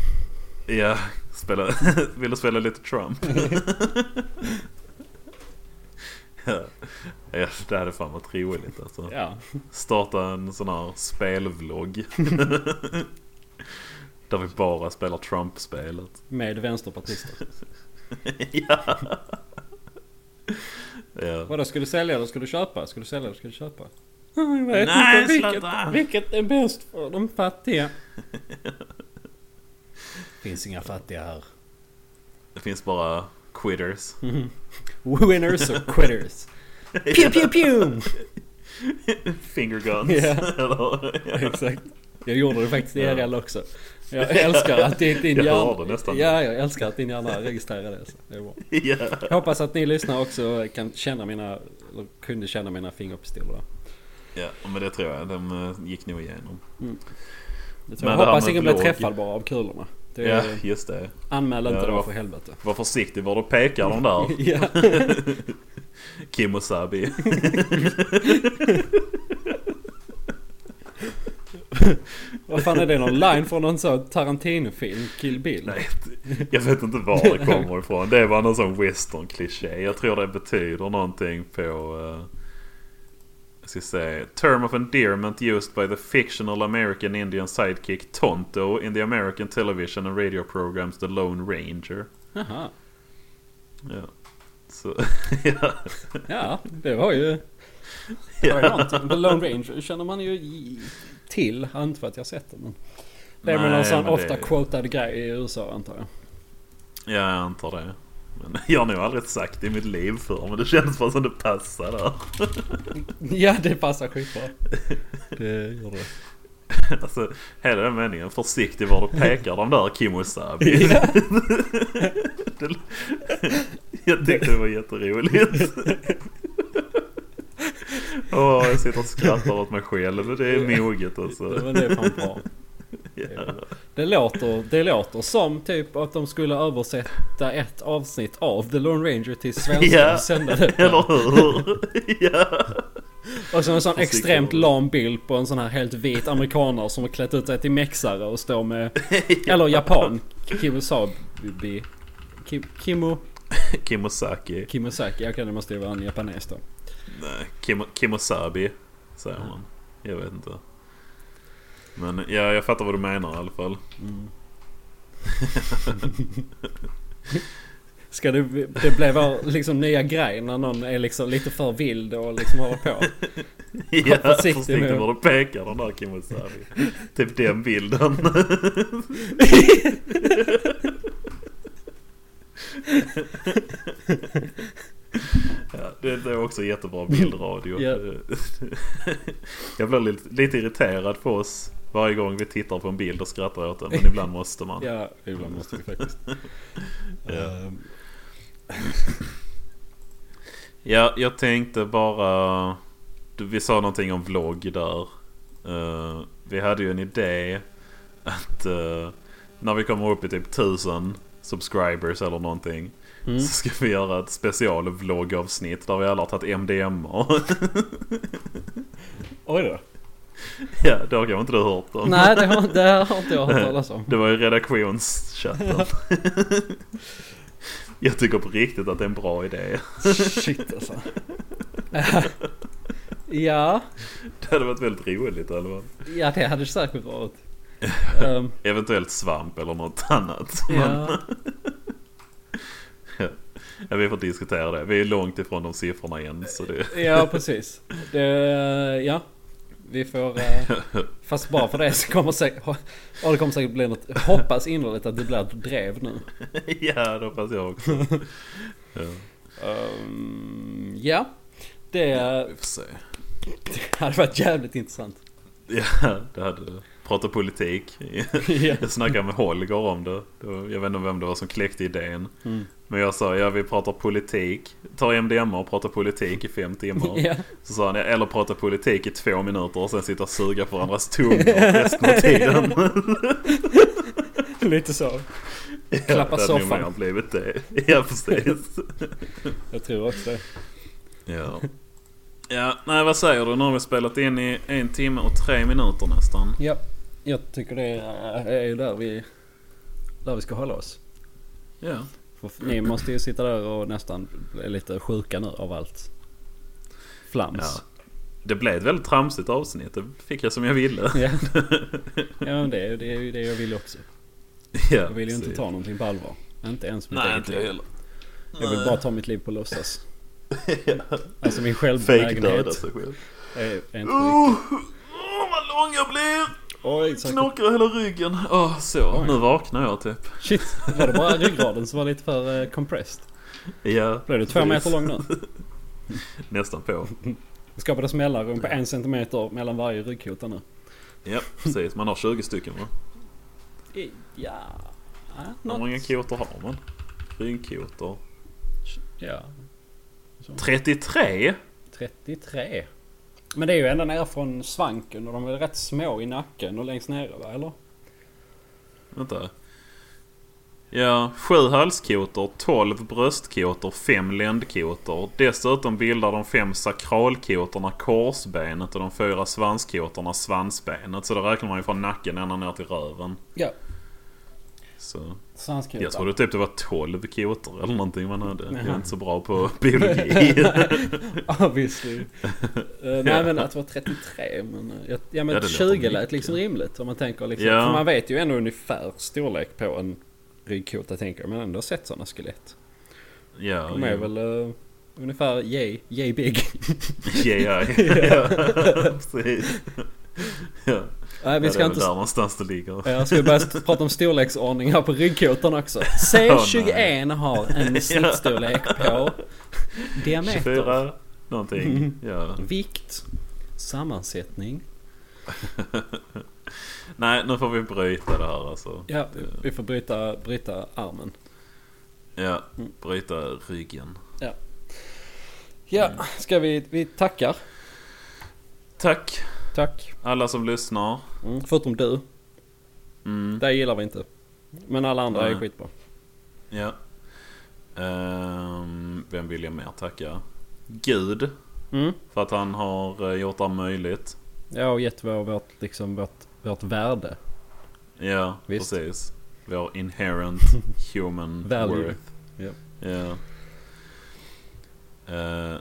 ja, spela, vill du spela lite Trump? ja. det hade fan varit roligt alltså. Ja. Starta en sån här spelvlogg. Där vi bara spelar Trump-spelet. Med vänsterpartister. ja. ja. Vadå, ska du sälja eller ska du köpa? Ska du sälja eller ska du köpa? Jag vet Nej, inte vilket, sluta. vilket är bäst för de fattiga. Finns inga fattiga här. Det finns bara quitters. Winners och quitters. Pew pew pew! Finger guns. Ja. Exakt. Jag gjorde det faktiskt i Ja. IRL också. Jag älskar att din, din Jag hjärna... Ja, jag älskar att din hjärna registrerar det. Så det är bra. ja. Jag hoppas att ni lyssnar också kan känna mina, kunde känna mina fingerpistoler ja, men det tror jag. De eh, gick nog igenom. Det tror Men jag det här hoppas ingen vlogg- träffad bara av kulorna. Det Ja, är, just det. Anmäl Ja, inte det dem var- för helvete. Var försiktig var du pekar de där. ja. Kim och Sabi. Vad fan är det? Någon line från någon sån Tarantino-film? Kill Bill? Nej, jag vet inte var det kommer ifrån. Det är bara någon sån western-kliché. Jag tror det betyder någonting på... Uh, jag ska säga... Term of endearment used by the fictional American Indian sidekick Tonto in the American television and radio programs The Lone Ranger. Jaha. Ja. Så, ja. Ja, det var ju... Det var ju någonting. The Lone Ranger känner man ju till. Inte för att jag sett den men... Det är väl någon sån ofta det- quotad grej i USA antar jag. Ja, jag antar det. Men jag har nog aldrig sagt det i mitt liv för men det känns bara som det passar där. Ja, det passar skitbra. Det gör det. Alltså, hela den meningen. Försiktig var du pekar de där Kim och Sabi. Ja. Det- Jag tyckte det var jätteroligt. Åh, jag sitter och skrattar åt mig själv. Det är moget alltså. Men det är fan bra. Ja. Det låter, det låter som typ att de skulle översätta ett avsnitt av The Lone Ranger till svenska Ja. och sända det. Eller hur? Ja. Och så en sån extremt lam bild på en sån här helt vit amerikaner som har klätt ut sig till mexare och står med... Eller japan. Kimosabi. Kim, Kimo... Kimosaki. Kimosaki. Okej det måste ju vara en japanes då. Nej, Kim, Kimosabi säger man. Jag vet inte. Men ja, jag fattar vad du menar i alla fall. Ska det, det bli vår liksom nya grej när någon är liksom lite för vild och liksom håller på? Ja, försiktig med- var du pekar den där Kimosabi. typ den bilden. ja, det är också jättebra bildradio. Ja. Jag blir lite, lite irriterad på oss varje gång vi tittar på en bild och skrattar åt den. Men ibland måste man. Ja, ibland måste vi faktiskt. Ja. Ehm, Ja, jag tänkte bara... Vi sa någonting om vlogg där. Eh, vi hade ju en idé att eh, när vi kommer upp i typ tusen subscribers eller någonting. Mm. Så ska vi göra ett specialvloggavsnitt där vi alla har tagit MDMA. Oj då. ja, det har kanske inte du hört om. Nej, det har, det har inte jag hört talas om. Det var ju redaktionschatten. Jag tycker på riktigt att det är en bra idé. Shit alltså. ja, Det hade varit väldigt roligt eller vad? ja det hade säkert varit. Ehm, Eventuellt svamp eller något annat. ja, Ja, vi får diskutera det. Vi är långt ifrån de siffrorna igen. Så det... ja, precis. Det, ja, vi får... eh, fast bara för det så kommer säkert... Ja, det kommer säkert bli något... Hoppas innerligt att det blir ett drev nu. ja, det hoppas jag också. Ja, Ehm, ja, det, vi får se. det hade varit jävligt intressant. Ja, det hade Prata politik. ja. Jag snackade med Holger om det. det jag vet inte vem det var som kläckte idén. Mm. Men jag sa, ja vi pratar politik. Tar MDMA och pratar politik i fem timmar. ja. Så sa han, ja, eller prata politik i två minuter och sen sitta och suga på varandras tungor resten av tiden. Lite så. Ja, Klappa det hade nog soffan. blivit det. Ja, precis. Jag tror också det. Ja. Ja, nej vad säger du? Nu har vi spelat in i en timme och tre minuter nästan. Ja, jag tycker det är, där vi, där vi ska hålla oss. Ja. För ni måste ju sitta där och nästan bli lite sjuka nu av allt flams. ja. Det blev ett väldigt tramsigt avsnitt. Det fick jag som jag ville. Ja, ja men det, det är ju det jag vill också. Ja, Jag vill ju inte ta någonting på allvar. Inte ens mitt Nej, eget inte liv. heller. Jag vill bara ta mitt liv på låtsas. Alltså min Fake döda sig själv. är, är inte riktigt. åh, vad lång jag blir! Oj. Knakar hela ryggen. Åh, så. Oj. Nu vaknar jag typ. Shit, var det bara ryggraden som var lite för eh, compressed? Ja, Blev du två precis. meter lång nu? Nästan på. Det skapades mellanrum på en centimeter mellan varje ryggkota nu. Ja, precis. Man har 20 stycken va? Ja... ja, Hur något. många kotor har man? Ryggkotor. Ja. Så. 33? 33. Men det är ju ända nere från svanken och de är rätt små i nacken och längst nere va, eller? Vänta. Ja, sju halskotor, 12 bröstkotor, fem ländkotor. Dessutom bildar de fem sakralkotorna korsbenet och de fyra svanskotorna svansbenet. Så då räknar man ju från nacken ända ner till röven. Ja. Så Svanskota. jag trodde typ det var 12 kotor eller någonting man hade. Jag är inte så bra på biologi. Obviously. Uh, nej men att det var 33 men... Uh, ja, men Ja, det låter 20 mycket. lät liksom rimligt om man tänker liksom. Ja. För man vet ju ändå ungefär storlek på en ryggkota tänker jag. Men ändå sett sådana skelett. ja, De är ja. väl uh, ungefär yay, yay big. Ja, ja. Precis. Ja. Nej vi Ja, ska det är inte... där någonstans det ligger. Jag ska börja prata om storleksordning här på ryggkotan också. C21 har en snittstorlek på diameter, 24 någonting. Ja. vikt, sammansättning. Nej, nu får vi bryta det här alltså. Ja, vi får bryta, bryta armen. Ja, bryta ryggen. Ja, ska vi... Vi tackar. Tack Tack. alla som lyssnar. Mm, förutom du. Mm, Det gillar vi inte. Men alla andra är Nej. skitbra. ja. Ehm, vem vill jag mer tacka? Gud. Mm. För att han har eh, gjort det här möjligt. Ja, och gett vår, vårt, liksom, vårt, vårt värde. Ja, Visst. precis. Vår inherent human Value. worth. Ja. Ja. Uh,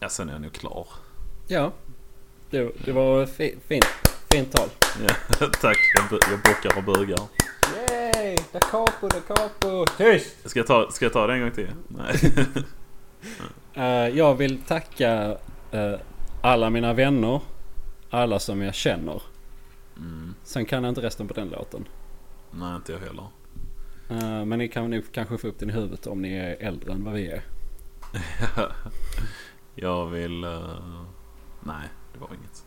ja, sen är jag nog klar. Ja. Det, det var fi, fint. Fint tal. Ja, tack, jag, jag bockar och bugar. Yay! Da capo, da capo. Tyst! Ska jag ta, ska jag ta det en gång till? Nej. Eh, jag vill tacka eh, alla mina vänner. Alla som jag känner. Mm. Sen kan jag inte resten på den låten. Nej, inte jag heller. Eh, men ni kan nog kanske få upp den i huvudet om ni är äldre än vad vi är. jag vill... nej, det var inget.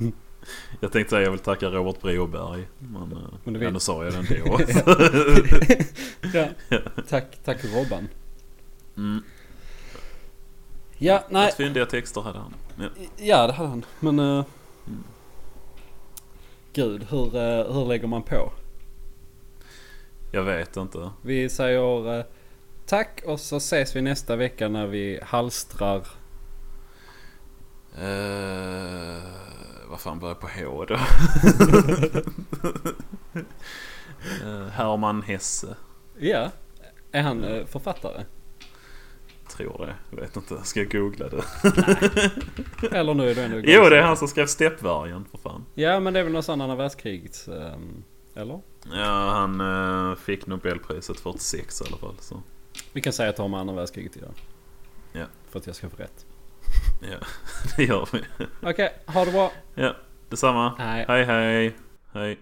jag tänkte säga jag vill tacka Robert Broberg. Men, uh, Men du ja, nu sa jag den då. ja. Tack, tack Robban. mm. Ja, nej. Rätt fyndiga texter hade han. Ja. Ja, det hade han. Men... eh, Mm. Gud, hur, eh, hur lägger man på? Jag vet inte. Vi säger eh, tack och så ses vi nästa vecka när vi halstrar. Uh, vad fan börjar på H då? uh, Herman Hesse. Ja, är han eh, författare? Tror det. Jag vet inte. Ska jag googla det? Eller nu är det ändå jo, det är han som skrev Steppvargen för fan. Ja, men det är väl någon sån andra världskriget. ehm, eller? Ja, han eh, fick Nobelpriset 46 i alla fall. Så. Vi kan säga att det har med andra världskriget att göra. Ja. För att jag ska få rätt. Ja, det gör vi. Okej, ha det bra. Ja, detsamma. Hej. Hej, hej. Hej.